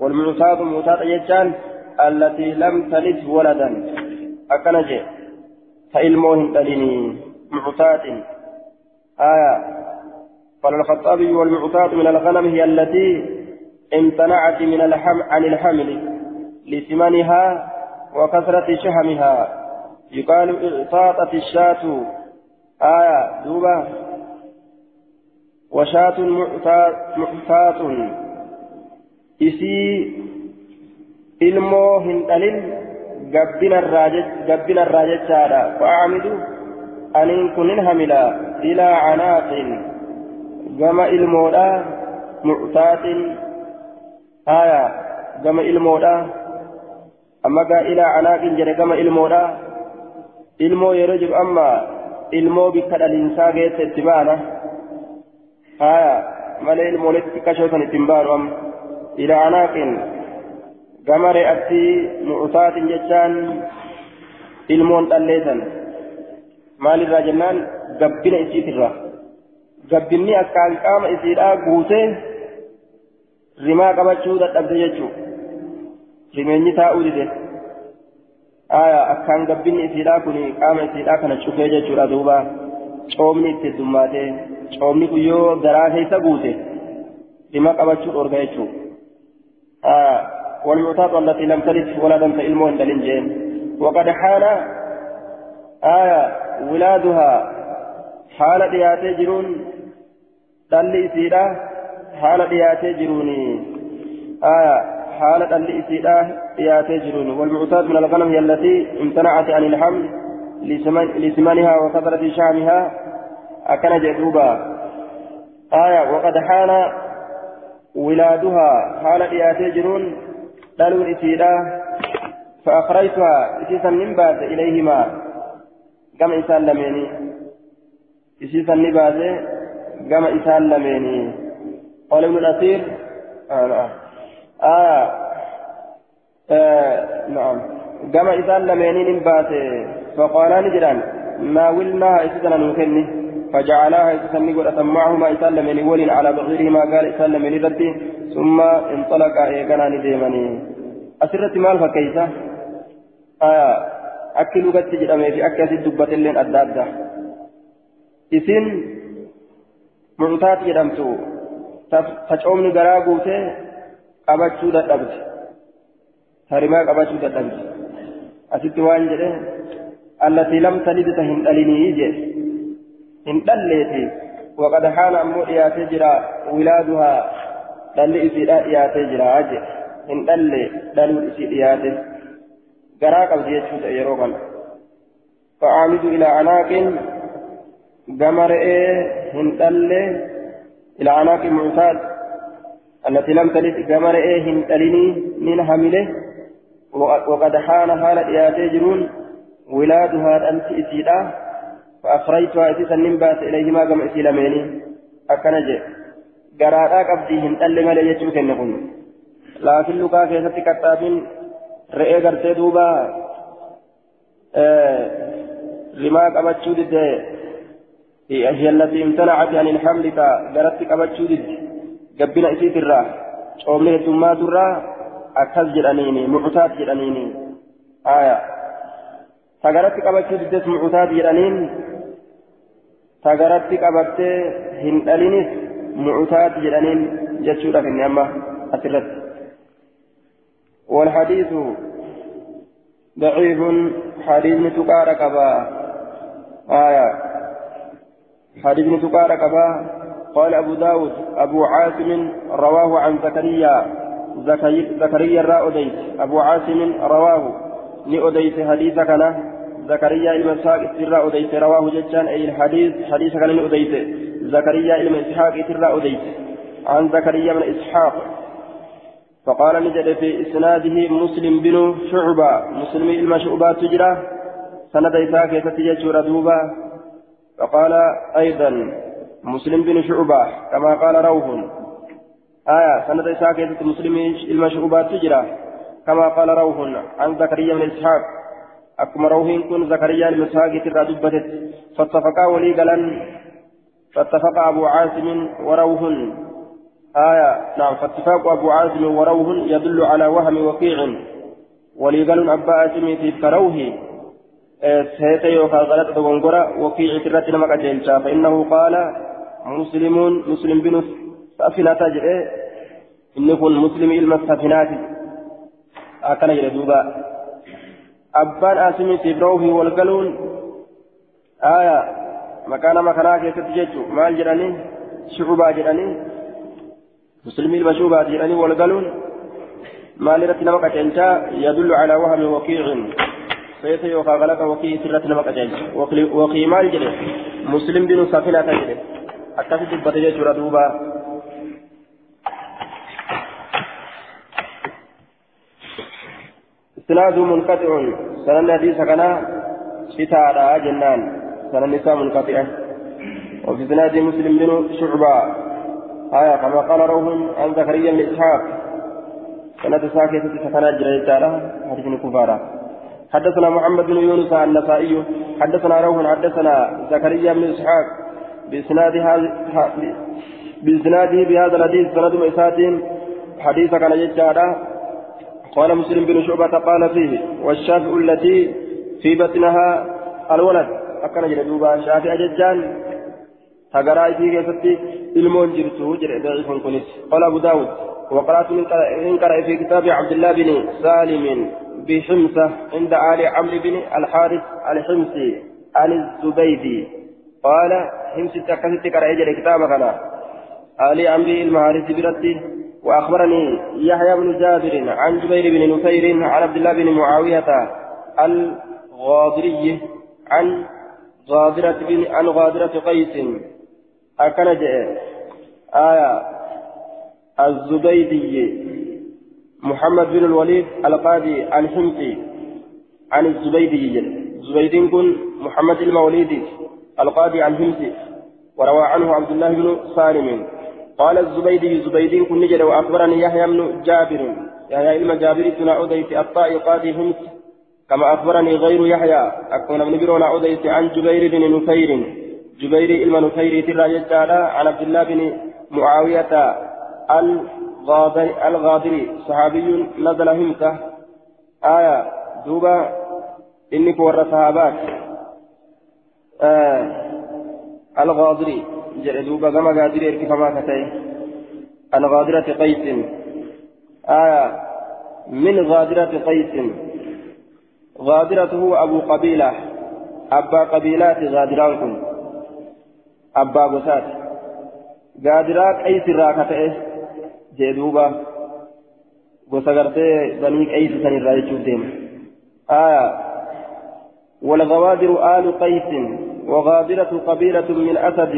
والمعطاة معطاة يجان التي لم تلد ولدا. أكنجي فإلموهن تلني معطاة. آية قال الخطابي والمعطاة من الغنم هي التي امتنعت من الحم عن الحمل لثمنها وكثرة شهمها يقال اعطاطت الشاة آية دوبة وشاة معتاة إسي ilmoo hin dhalin gabbina irraa jechaadha fa'aamidu aniin kunin hamila ilaa canaaqin gama ilmoodha muctaatin aya ilmoodha amma gaa ilaa canaaqin jedhe gama ilmoodha ilmoo yeroo jiru amma ilmoo bikka dhaliinsaa geesse itti baana aya malee ilmooletti xiqqashootan ittiin baanu amma ilaa canaaqin gama re'atti mu'utaatin jechaan ilmoon dhalleessan maalirraa jennaan gabbina isiitirraa gabbinni akkaan qaama isiidhaa guutee rimaa qabachuu dadhabde jechuu rimeenyi taa'uu dide aya akkaan gabbinni isiidhaa kun qaama isiidhaa kana cufee jechuudha duuba coomni itti heddummaatee coomni kun yoo garaa keessa guute rima qabachuu dhorga jechuu aya والمعتاق التي لم تلد ولدا فإلمه للإنجيل وقد حان آية ولادها حال دياتي جرون دل إسيرا حال دياتي جروني آية حال إسيرا دياتي جروني والمعتاق من الغنم هي التي امتنعت عن الحمل لسمنها وكثرة شعمها أكن جدوبا آية وقد حان ولادها حال دياتي جرون dhaluun isiidha فأخرجتها إسيسا من بعد إليهما كما إسان لميني إسيسا من بعد كما إسان لميني قال ابن الأثير آه نعم آه آه نعم. كما إسان لميني من بعد فقال نجران ناولناها إسيسا نكني فجعلها إسان نقول معهما إسان لميني ولن على بغيرهما قال إسان لميني ذاتي. ثم انطلق إيقنا نديمني أسرت مال فكيسة. آه أكل لغة جرمي في أكاسي دبة اللين أدى إسين معتاد جرمتو تشعومني غرا قوتي قبچو دبت هرما قبچو دبت أسرت وان جره التي لم تلد تهن أليني جه إن دلتي وقد حان أمو إياتي جرا ولادها دل إسيرا إياتي جرا أجه إن دل دل إسير إياتي garaa qabdi jechuudha yeroo kana. Fa'aamidu ilaa anaaqin gama re'ee hin dhalle ilaa anaaqin mucaad التي لم تلد كما رئيه تلني من حمله وقد حان حال إياتي جرون ولادها أنت إسيدا فأخرجتها إسيسا نمبات إليهما كما إسيلميني. أكنج قراءة قبديهن تلم ليجتوك النقل لكن لك كيف تكتابين re'ee gartee duuba rimaa qabachuu didde هي التي امتنعت عن الحمل قرأت قبتشو دد قبنا إسيت الرا شومني الدمات الرا أكل جرانيني. معتاد جرانيني. آية. تقرأت قبتشو دد معتاد جرانين. تقرأت قبت هندلينيس. معتاد جرانين. جتشو لك النعمة. أسرت. والحديث ضعيف. حديث نتقار قبا آية. حديث نتقار قبا قال أبو داود أبو عاصم رواه عن زكريا. زكريا أديت أبو عاصم رواه. ني أديت حديث كان. زكريا إلما إسحاق إسراء أديت رواه ججان أي الحديث حديث كان أديت زكريا إلما إسحاق إسراء أديت عن زكريا بن إسحاق. فقال نجد في إسناده مسلم بن شعبة. مسلم إلما شعبة تجرى. سند إساك يتججر دوبا فقال أيضا مسلم بن شعبة كما قال روح. آية سند إساك مسلم شعبة تجرى. كما قال روح عن زكريا بن إسحاق. أكما روح كن زكريا بن إسحاق ترى دبتت فاتفقا ولي قلن فاتفق أبو عاصم وروح. آية نعم فاتفاق أبو عازم وروه يدل على وهم وقيع. وليقال أبا عازم في كروه سيتي يوكا غلط دغنغرا وقيع ترات نمك أجلتا فإنه قال مسلم مسلم بن سفنة تجري إن يكون مسلم إلما السفنات أكن يردوبا أبان عازم في روه والقلون. آية. مكان مكانا كيف تججو مال جراني شعوبا جراني مسلمي المشوبات يعني والقلون. ما لرت نمك أجنتا يدل على وهم وقيع. سيف يوقع غلق وقيع سرت نمك أجنتا وقي مال مسلم بن سفينة جري أكثر جبت جرى دوبا إسناد منقطع. سنن حديث كان شتاء جنان. سنن نساء منقطعة وفي إسناد مسلم بن شعبة. آية كما قال روح عن زكريا بن إسحاق. سنة ساكتة سكنات جريتها حديث كفارة. حدثنا محمد بن يونس النسائي حدثنا روح حدثنا زكريا بن إسحاق بإسناد بإسناده بهذا الحديث سند مئسات حديث كان يجعل قال مسلم بن شعبة قال فيه والشافع التي في بطنها الولد. أكن جلدوبا شافع ججان تقرأي في كيفتي إلمون جرته جرع ضعيف كنس قال أبو داود وقرأت من قرأ في كتاب عبد الله بن سالم. بحمصة عند آل عمرو بن الحارث الحمصي عن الزبيدي. قال حمص تكست قرأ جرع كتاب غنا آل عمرو المحارث برتي وأخبرني يحيى بن جابر عن جبير بن نفير عن عبد الله بن معاوية الغاضري عن غادرة بن عن غادرة قيس. أكن جاء آية. الزبيدي. محمد بن الوليد القاضي الحمصي عن الزبيدي زبيد كن محمد الموليدي القاضي عن همسي وروى عنه عبد الله بن سالم. قال الزبيدي زبيد كن نجد وأخبرني يحيى بن جابر. يحيى إلما جابر تنا أديت الطائي قاضي همس كما أخبرني غير يحيى أكون من برونا أديت عن جبير بن نفير. جبير إلما نفير ترى عن عبد الله بن معاوية الغاضري, الغاضري صحابي نزل همته آية دوبا. إني كور صحابات. آه. الغاضري دوبا. كما غاضري اركفما كتاي عن قيس. آية. من غادرة قيس. غادرة هو أبو قبيلة. أبا قبيلات غادرانكم أبا بسات غادرات قيس راكته جدوبا وسغرتي بني قيس سن الرايتشو ديم آية آل قيس وغادرة قبيلة من أسد.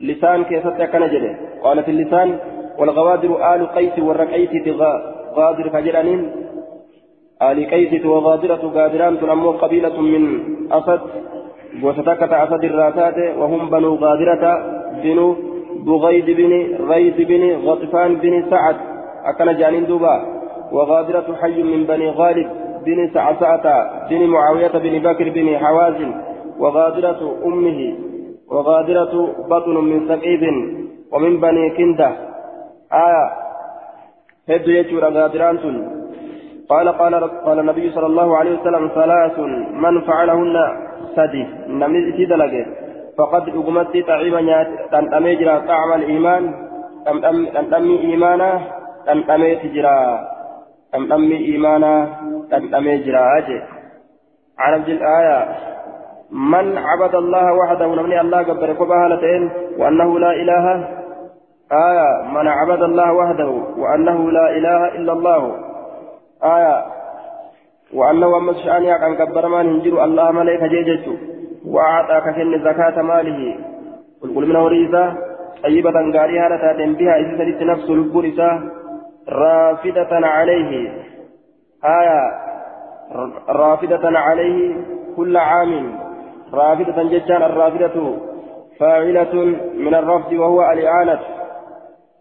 لسان كيف كان قالت اللسان والغوادر آل قيس والرقيس غادر فجرانين. آل قيس وغادرة غادران تنمو قبيلة من أسد. وستكت أسد الراتات وهم بنو غادرة. بنو بغيد بن ريد بن غطفان بن سعد أكن جانين دوبا وغادرة حي من بني غالب بن سعسعة بن معاوية بن بكر بن حوازن وغادرة أمه وغادرة بطن من سقيب ومن بني كندة. آية هد يجور غادران قال قال قال النبي صلى الله عليه وسلم ثلاث من فعلهن سدي. نمني تدلقه فقد أقمت تعيبا تنتمي جرا طعم الإيمان. تنتمي إيمانا. تنتمي تجرا. تنتمي إيمانا. تنتمي جرا أجي. الآية من عبد الله وحده نمني الله قبر كبهالتين وأنه لا إله. آية. من عبد الله وحده وأنه لا إله إلا الله. آية. وأنه أمس شأني كان قبر ما ننجر الله ملك جيجته وأعطى كفن زكاة ماله. قل قل من وريزة طيبة قاريها لتاتين بها إذا نفس البرسة رافدة عليه. آية. رافدة عليه كل عام. رافدة ججان الرافدة فاعلة من الرفض وهو الإعانة.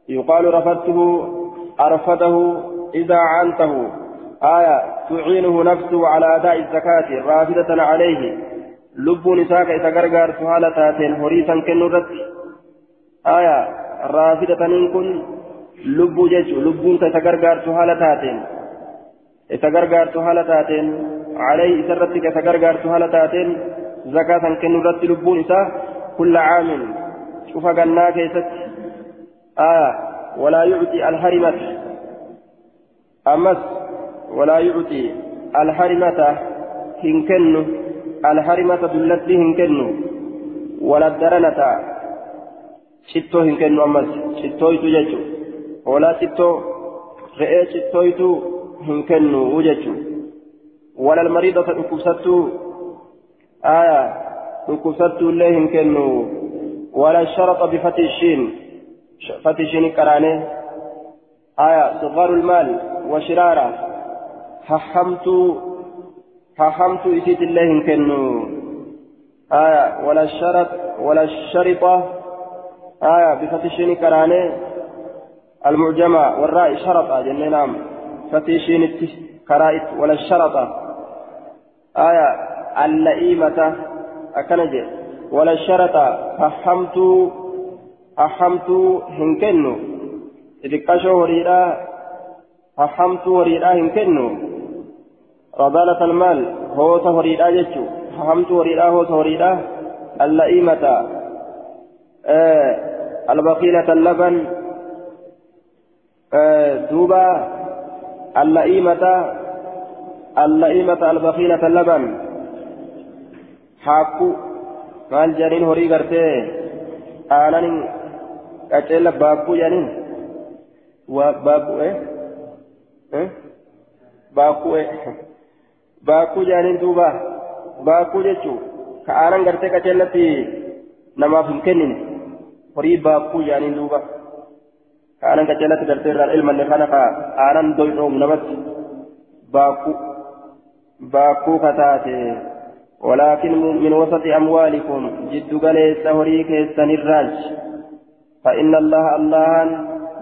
يقال رفضته أرفده إذا عنته آية. تعينه نفسه على أداء الزكاة رافدة عليه. لب نساك إذا غرغر سهالة تاتين هريسا كنرت آية رافدة نكن لب جج لب إذا غرغر سهالة تاتين إذا غرغر سهالة تاتين عليه سرتك إذا غرغر سهالة تاتين زكاة كنرت لب نساك كل عام شوف قلنا كيست آية ولا يعطي الحرمة أمس ولا يعطي الحرمة هنكن الحرمة دلتي هنكن ولا الدرنة شتو هنكن أمس شتو يتججو ولا شتو رئي شتو يتو هنكن وججو ولا المريضة أكبستو آية أكبستو الله هنكن ولا الشرط بفتح الشين فتح الشين كراني آية صغار المال وشراره ححمت ححمت إسيت الله كنو. آية ولا الشرط ولا الشرطة آية بفتشين كراني. المعجمة والراء شرطة جنة نعم. فتشين كرائت ولا الشرطة آية اللئيمة أكنجي. ولا الشرطة فحمت أحمت هنكنو إذ كشو وريدا فحمت وريدا هنكنو رضالة المال هو تهريدا جتشو فهمت وريدا هو تهريدا اللئيمة آه البخيلة اللبن آه دوبا اللئيمة اللئيمة البخيلة اللبن. حاكو maal jedhaniin horii gartee aanan qaceella baabbuu jedhaniin baabbuu eh baabbuu eh baakuu jaaniin duuba baakuu jechuun ka aanan gartee qaceellatti namaaf hin kennine horii baakuu jaaniin duuba ka aanan qaceellatti gartee irraan ilmanne kana ka aanan doydoom namatti baakuu باكو كتاتي ولكن من وسط أموالكم جد قليس هريك السنراج فإن الله الله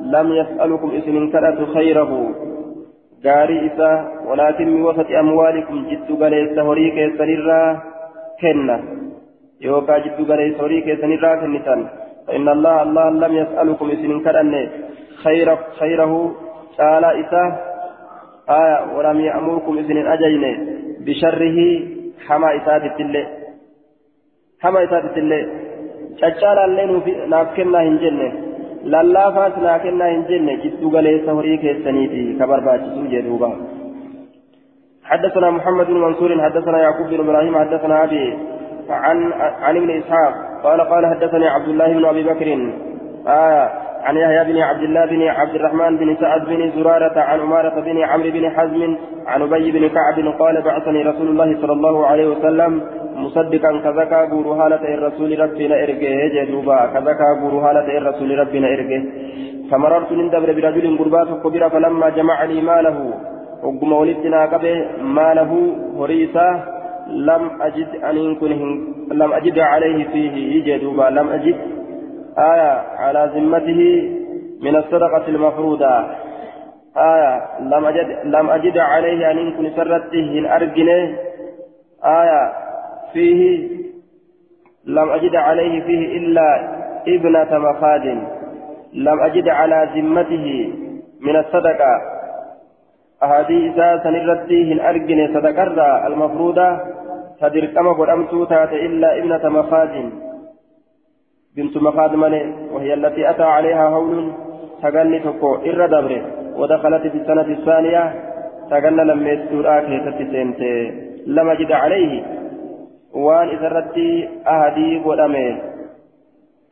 لم يسألكم اسم كرة خيره gaarii isaa walaakin min wasati amwaalikum jiddu galeessa horii keessanirraa kenna yookaan jiddu galeessa horii keessanirraa kennitan فإن الله الله لم يسألكم إسن كرن خير خيره تعالى إساه آية ولم يأمركم إسن أجين بشره حما إسات التلي حما إسات التلي شجال اللين نافكنا هنجنه lallaafaas naa kennaa hin jenne jiddu galeessa horii keessaniiti ka barbaachisu jedhuuba حدثنا محمد بن منصور حدثنا يعقوب بن إبراهيم حدثنا أبي عن عن ابن إسحاق قال قال حدثني عبد الله بن أبي بكر. آه عن يحيى بن عبد الله بن عبد الرحمن بن سعد بن زرارة عن عمارة بن عمرو بن حزم عن أبي بن كعب قال بعثني رسول الله صلى الله عليه وسلم مصدقا كذكا غورو هالة الرسول ربنا إرجه جدوبا كذكا غورو هالة الرسول ربنا إرجه فمررت من دبر برجل قربات كبيرة فلما جمع لي ماله وقم ولدنا قبه ماله هريسة لم أجد أن كن لم أجد عليه فيه. جدوبا لم أجد. آية على ذمته من الصدقة المفروضة. آية لم أجد لم أجد عليه أن كن سرته أرجنه. آية فيه لم أجد عليه فيه إلا ابنة مخاد لم أجد على ذمته من الصدقة. هذه إساءة نرده أرجن صدقة المفروضة. تدركما قدمت تات إلا ابنة مخاد بنت مخاد ملي وهي التي أتى عليها هول تغني تكو إر دبر ودخلت في السنة الثانية تغنى لما يستور آكي لم أجد عليه. waan isarratti ahadii godhame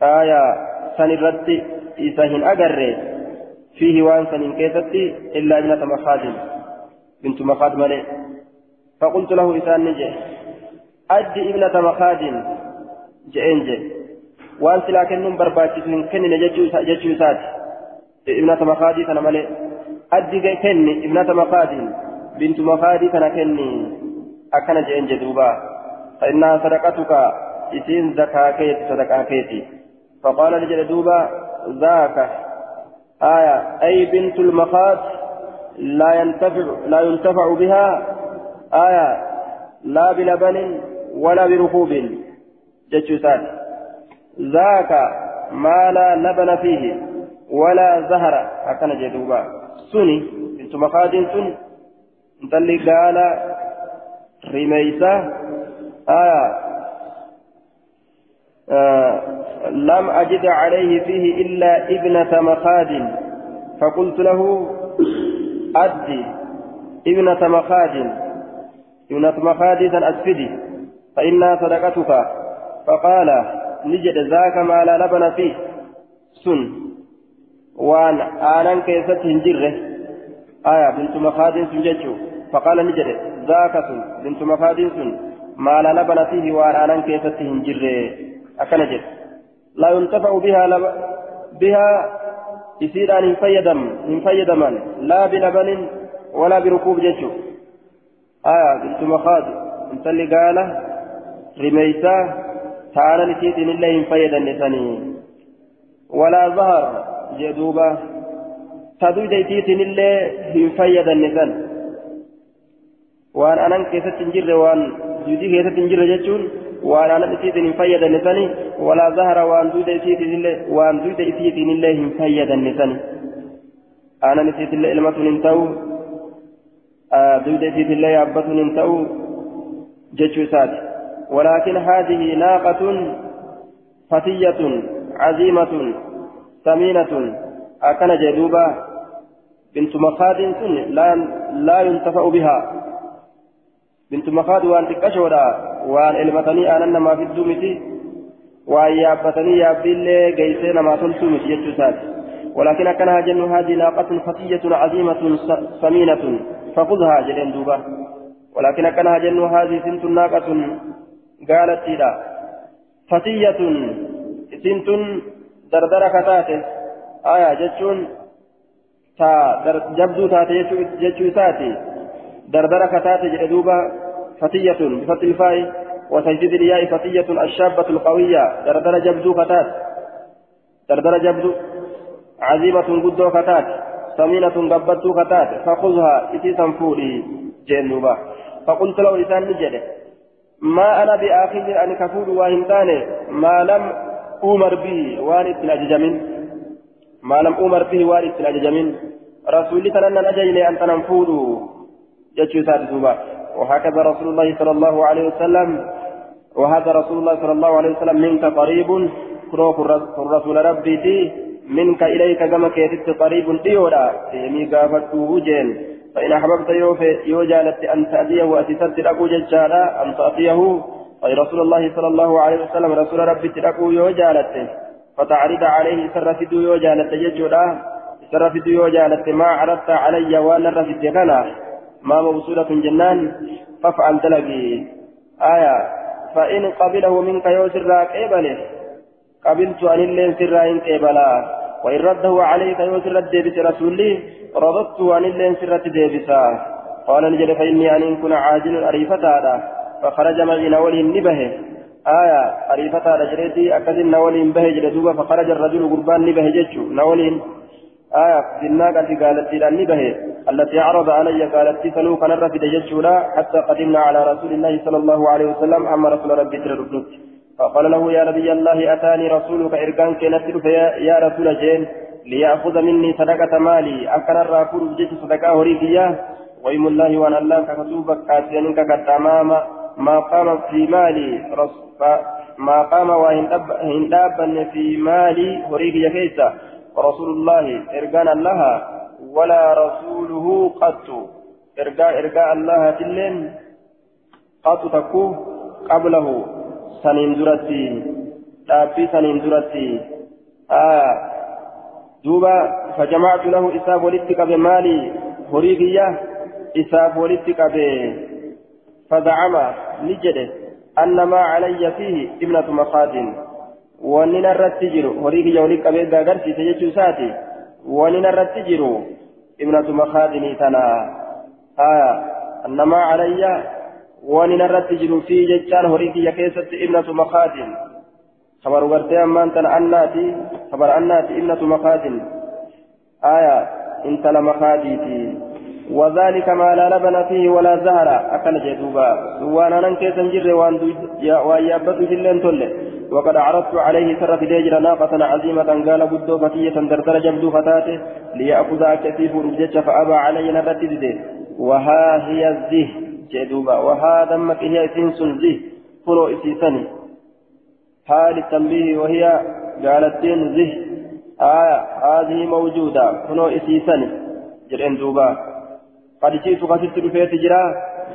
aayaa san irratti isa hin agarre fiihi waan saniin keessatti illaa ibnata makaadin bintu makaad malee فقلت له إسان نجي أدي ابنة مخاد جئين جي وأن سلا كنن برباتي كنن جتشو سات ابنة مخاد تنا ملي أدي كنن ابنة مخاد بنت مخاد تنا كنن أكن جئين جدوبا فإنها صدقتك إسين زكاة كيت صدقة كيتي فقال لجل دوبا ذاك آية أي بنت المخاط لا ينتفع لا ينتفع بها آية لا بلبن ولا بركوب جتشوسان ذاك ما لا لبن فيه ولا زهر. أكن جدوبا. سني. بنت مخاض سن انتلي قال رميسة آية. آه لم أجد عليه فيه إلا ابنة مخاد فقلت له أدي ابنة مخاد ابنة مخاد أسفدي. فإنها صدقتك. فقال ni jedhe ذاك ما لا لبن فيه. سن. waan aannan keessa hin jirre آية بنت مخاد san jechuu فقال ni jedhe ذاك سن. بنت مخاد سن. ما لا لبن فيه waan aannan keessa hin jirre أكنجد لا ينتفع بها لب... بها يصير أن ينفيدم ينفيدما لا بلبن ولا بركوب جيشه آية بنت مخاض انت اللي قال رميسا تعالى نسيت إن الله ينفيد النساني ولا ظهر جدوبة تدوي ديتيت إن الله ينفيد النسان وأن أنا كيف تنجر وأن جودي كيف تنجر جيشون waan aanan isiitiin hin fayyadanne sani walaa zahara waan duyda isiitiin waan duyda isiitiin illee hin fayyadanne sani aanan isiitillee ilmatun hin ta'u duyda isiitillee yaabbatun hin ta'u jechuu isaati ولكن هذه ناقة فتية عزيمة ثمينة. أكن جدوبة بنت مخاد لا لا ينتفع بها. بنت مخاد وان تكشورا وأن المتني أنا ما في الدومتي وأن يابتني يابدلي جيسين ما تلتمت يجسات ولكن جن هذه ناقة فتية عظيمة ثمينة. فخذها جلين دوبا ولكن كان جن هذه سنت ناقة قالت لا فتية سنت دردر كتاته. آية جتشون تا جبدو تاتي جتشو تاتي دردرة كتات جدوبة فتية بفتح وتجديد الياء فتية الشابة القوية. دردرة جبدو كتات. دردرة جبدو عزيمة قدو كتات. سمينة قبضتو كتات. فخذها إتي تنفوري جنوبة فقلت له لسان نجده ما أنا بآخذ أن كفور واهمتاني ما لم أمر به وارد الأججمين ما لم أمر به وارد الأججمين رسولي تنن أجيني أن تنفوروا جتشو سادسوبا وهكذا رسول الله صلى الله عليه وسلم. وهذا رسول الله صلى الله عليه وسلم منك قريب. كروك الرسول ربي دي منك إليك كما كيتت قريب ديورا يمي قافته جين. فإن أحببت يو جالت أن تأتيه وأتسد أكو ججالا أن تأتيه. أي رسول الله صلى الله عليه وسلم رسول ربي تأكو يو جالت فتعرض عليه سرفد يو جالت ججولا. سرفد يو جالت ما عرضت علي وأنا رفد كنا ما موصولة جنان فافعل تلقي. آية فإن قبله منك يو سراك إبله قبلت أن اللين سرائن قبلا وإن رده عليك يو سرد ديبس رسولي رددت أن اللين سرت ديبسا. قال نجد فإني أن كن عاجل أريفة هذا فخرج معي نولي نبه آية أريفة هذا جريتي أكد نولي به جلدوبة فخرج الرجل قربان نبه جتشو نولي آية بالناقة قالت لي نبه التي عرض علي قالت سلوك نرى في دجتشولا حتى قدمنا على رسول الله صلى الله عليه وسلم. أما رسول ربي تردد فقال له يا نبي الله أتاني رسولك إركان كنت يا رسول جين. ليأخذ مني صدقة مالي. أكن الراكور بجيت صدقة هريكية وإم الله وأن الله كتوبك كاسيانك كتمام ما قام في مالي. ما قام وإن دابا في مالي هريكية كيسا. ورسول الله إركان الله ولا رسوله قط. إرجاء إرجاء الله تلين قط تكو قبله. سنين درتي. تابي سنين درتي. آه. دوبا فجمعت له إساب ولدتك بمالي هريقية إساب ولدتك ب فزعم نجده أن علي فيه ابنة مخاد ونن الرتجر هريقية ولدتك بغرسي تججو ساتي ونن الرتجر ابنة مخادني تنا آية أنما علي ونن الرتجر في ججان هريقية كيست ابنة مخادن خبر ورتي أمان تن أناتي خبر أناتي ابنة مخاد. آية إنت لمخاديتي. وذلك ما لا لبن فيه ولا زهر. أكل جدوبا. وأنا ننكي سنجر وان يابد جلين تل. وقد عرضت عليه سر في ديجر ناقة عظيمة قال بدو فتية دردر جبدو فتاته. ليأخذ كثيف رجج فأبى علي نبت وها هي الزه. جدوبا. وها دمك هي سنس زه. فلو إسيسني حال التنبيه وهي قالت زه. آية هذه موجودة. فلو إسيسني جرين دوبا. قد جئت قصدت رفيت جرا.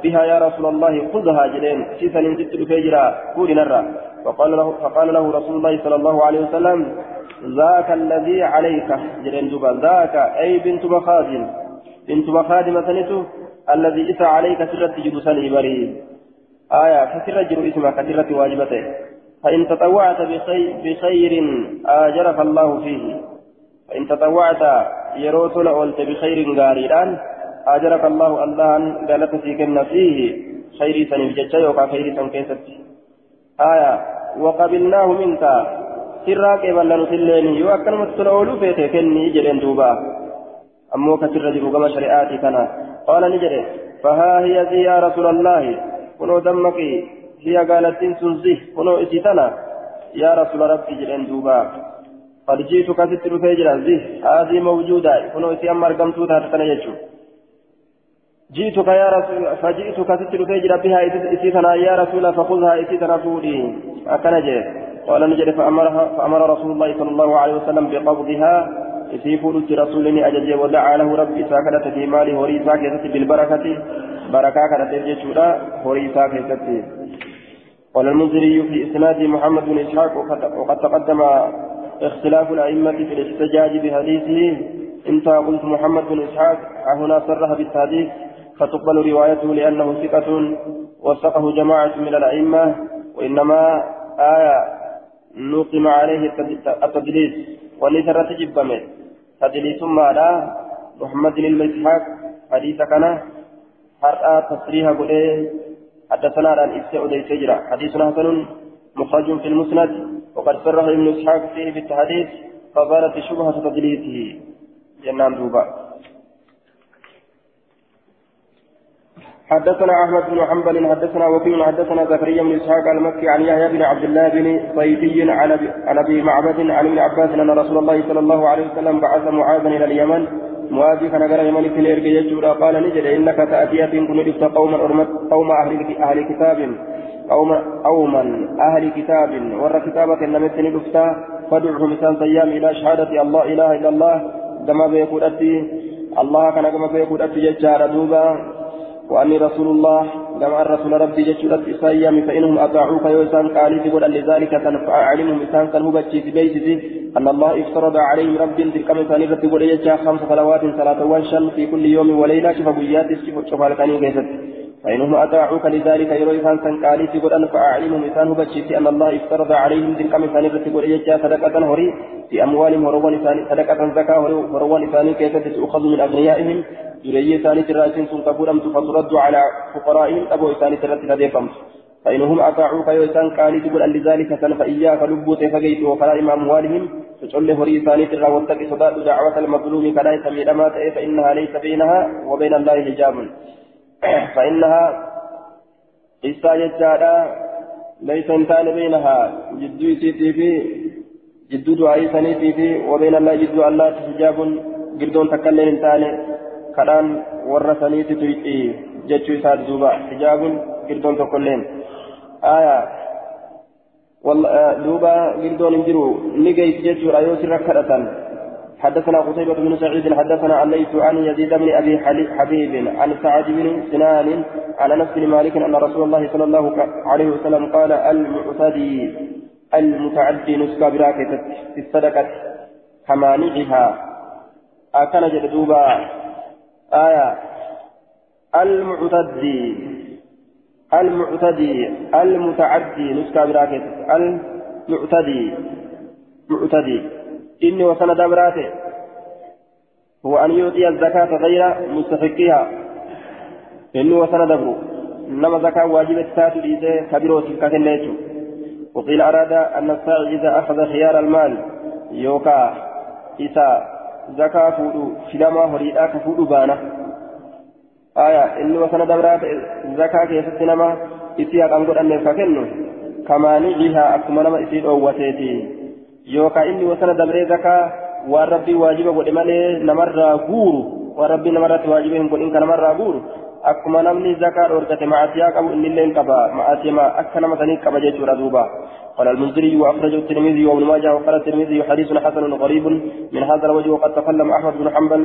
بها يا رسول الله خذها جلين. سيسا نزلت رفيت جرا. قول نرى. فقال له, فقال له رسول الله صلى الله عليه وسلم ذاك الذي عليك. جلين دوبا. ذاك أي بنت مخاد بنت مخاد مثلته الذي إسى عليك سرت جلسان بريد آية كثير جر إسمها كثيرة واجبته. فإن تطوعت بخير, آجرك الله فيه. فإن تطوعت يروسل أولت بخير غاريران أجرك الله الله قالت فيكن فيه. خيري سنف جتشا يوكا خيري سن كيست آية وقبلناه منك. سراك بل نسلين يوكا متلولو فيته كني جلين دوبا. أمو كسر جرو كما شريعاتي كنا. قال نجري فها هي ذي يا رسول الله. كنو دمك هي قالت سنزه كنو إسيتنا يا رسول ربي جلين دوبا قد جئت كسر فيجرا ذي هذه موجودة كنو إسي أمر قمتو تاتنا يجو جئتك يا رسول فجئتك ستر فيجر بها إسيتنا يا رسول فخذها إسيتنا فودي أكنجي قال نجري فأمرها فأمر رسول الله صلى الله عليه وسلم بقبضها إسيفود رسول أجل ودعا له ربي ساكنة في ماله هوري ساكنة بالبركة بركة كانت يجتشولا هوري ساكنة قال المنذري في إسناد محمد بن إسحاق وقد تقدم اختلاف الأئمة في الاحتجاج بحديثه. انت قلت محمد بن إسحاق هنا صرح بالتحديث فتقبل روايته لأنه ثقة وثقه جماعة من الأئمة وإنما آية نقم عليه التدليس وليس تجب تدليس ما لا محمد بن إسحاق حديث كان هرأى تصريح قل حدثنا عن إبساء أدي سجرة حديث حسن مخرج في المسند وقد صرح ابن إسحاق فيه بالتحديث فظهرت شبهة تدليسه جنان دوبا. حدثنا أحمد بن حنبل حدثنا وكيل حدثنا زكريا بن إسحاق المكي عن يحيى بن عبد الله بن صيفي عن أبي معبد عن ابن عباس أن رسول الله صلى الله عليه وسلم بعث معاذا إلى اليمن معاذ كان غير يمن في الارجل يجودا قال نجد انك تاتي كن قوما قوم أهل أهل كتاب قوم قوما أهل كتاب ور كتابة نمت ندفتا فادعهم مثال صيام إلى شهادة الله اله الا الله كما بيقول الله كان كما بيقول ججار دوبا وأني رسول الله كما الرسول ربي جشرت إسايام فإنهم أطاعوك يوسان قالت قل لذلك علمهم إسان كان في بيتي أن الله افترض عليهم رب تلك مثاني رتي قل خمس صلوات صلاة وانشا في كل يوم وليلة شفا بيات شفا لكاني فإنهم أطاعوك لذلك يرو إسان كان قالت قل فأعلمهم إسان هبتشي أن الله افترض عليهم تلك مثاني رتي قل صدقة هري في أموالهم وروان إسان صدقة زكاة وروان إسان كيست تؤخذ من أغنيائهم؟ دري ثاني تراسين سن كفرمت فترد على فقرائهم؟ أبو ثاني ترات هديفمت فإنهم أطاعوك يوسان قالي تقول أن لذلك سن فإياك لبوت فقيت وقرائم أموالهم. تقول هري ثاني ترى واتقي صداء دعوة المظلوم كلا يسمي ما فإنها ليس بينها وبين الله حجاب. فإنها إسا يجادا ليس انتان بينها جدو سيتي في جدو دعائي سنيتي في وبين الله جدو الله حجاب قردون تكلم انتان tuyxi jechuu isaati duuba hijaabun girdoon tokkolleen aya duuba girdoon hin jiru ni geessi jechuudha yoo sirra kadhatan حدثنا قتيبة بن سعيد حدثنا الليث عن يزيد بن أبي حبيب عن سعد بن سنان عن أنس بن مالك أن رسول الله صلى الله عليه وسلم قال المعتدي المتعدي نسكا براكة في الصدقة كمانعها أكن جدوبا آية. المعتدي المعتدي المتعدي نسكا براكت المعتدي معتدي. إني وسند براته هو أن يؤتي الزكاة غير مستحقها إني وسند برو إنما زكاة واجبة تاتي لإيدي كبيرو سكاة وقيل أراد أن الساعي إذا أخذ خيار المال يوكا fuudhu filamaa horiidhaa ka fuudhu baana aya inni wasana dabraa ta'e zakaa keessatti nama isii haqan godhanneef ka kennu kamaanicihaa akkuma nama isii dhoowwateeti yookaan inni wasana dabree zakaa waan rabbii waajiba godhe malee namarraa guuru waan rabbii namarratti waajiba hin godhin ka namarraa guuru akkuma namni zakaa dhoorgate ma'asiyaa qabu innillee hin qaba ma'asiyaa akka nama sanii qaba jechuudha duuba قال المنذري وأخرجه الترمذي وابن ماجه وقال الترمذي حديث حسن غريب من هذا الوجه وقد تكلم أحمد بن حنبل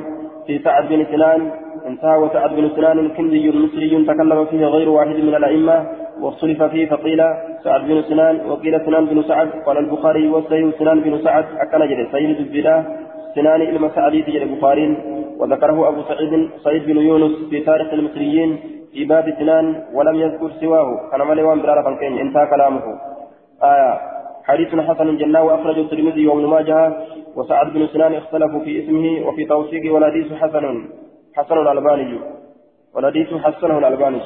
في سعد بن سنان انتهى وسعد بن سنان كندي مصري تكلم فيه غير واحد من الأئمة واختلف فيه فقيل سعد بن سنان وقيل سنان بن سعد. قال البخاري والسيد سنان بن سعد. أكل جري سيد البلاد سنان إلما سعدي تجري البخاري. وذكره أبو سعيد سعيد بن يونس في تاريخ المصريين في باب سنان ولم يذكر سواه. كان مليوان برارة فانكين انتهى كلامه. آية. حديث حسن جنة وأخرجه الترمذي وابن ماجه. وسعد بن سنان اختلفوا في اسمه وفي توثيقه والحديث حسن حسن الألباني. والحديث حسنه الألباني.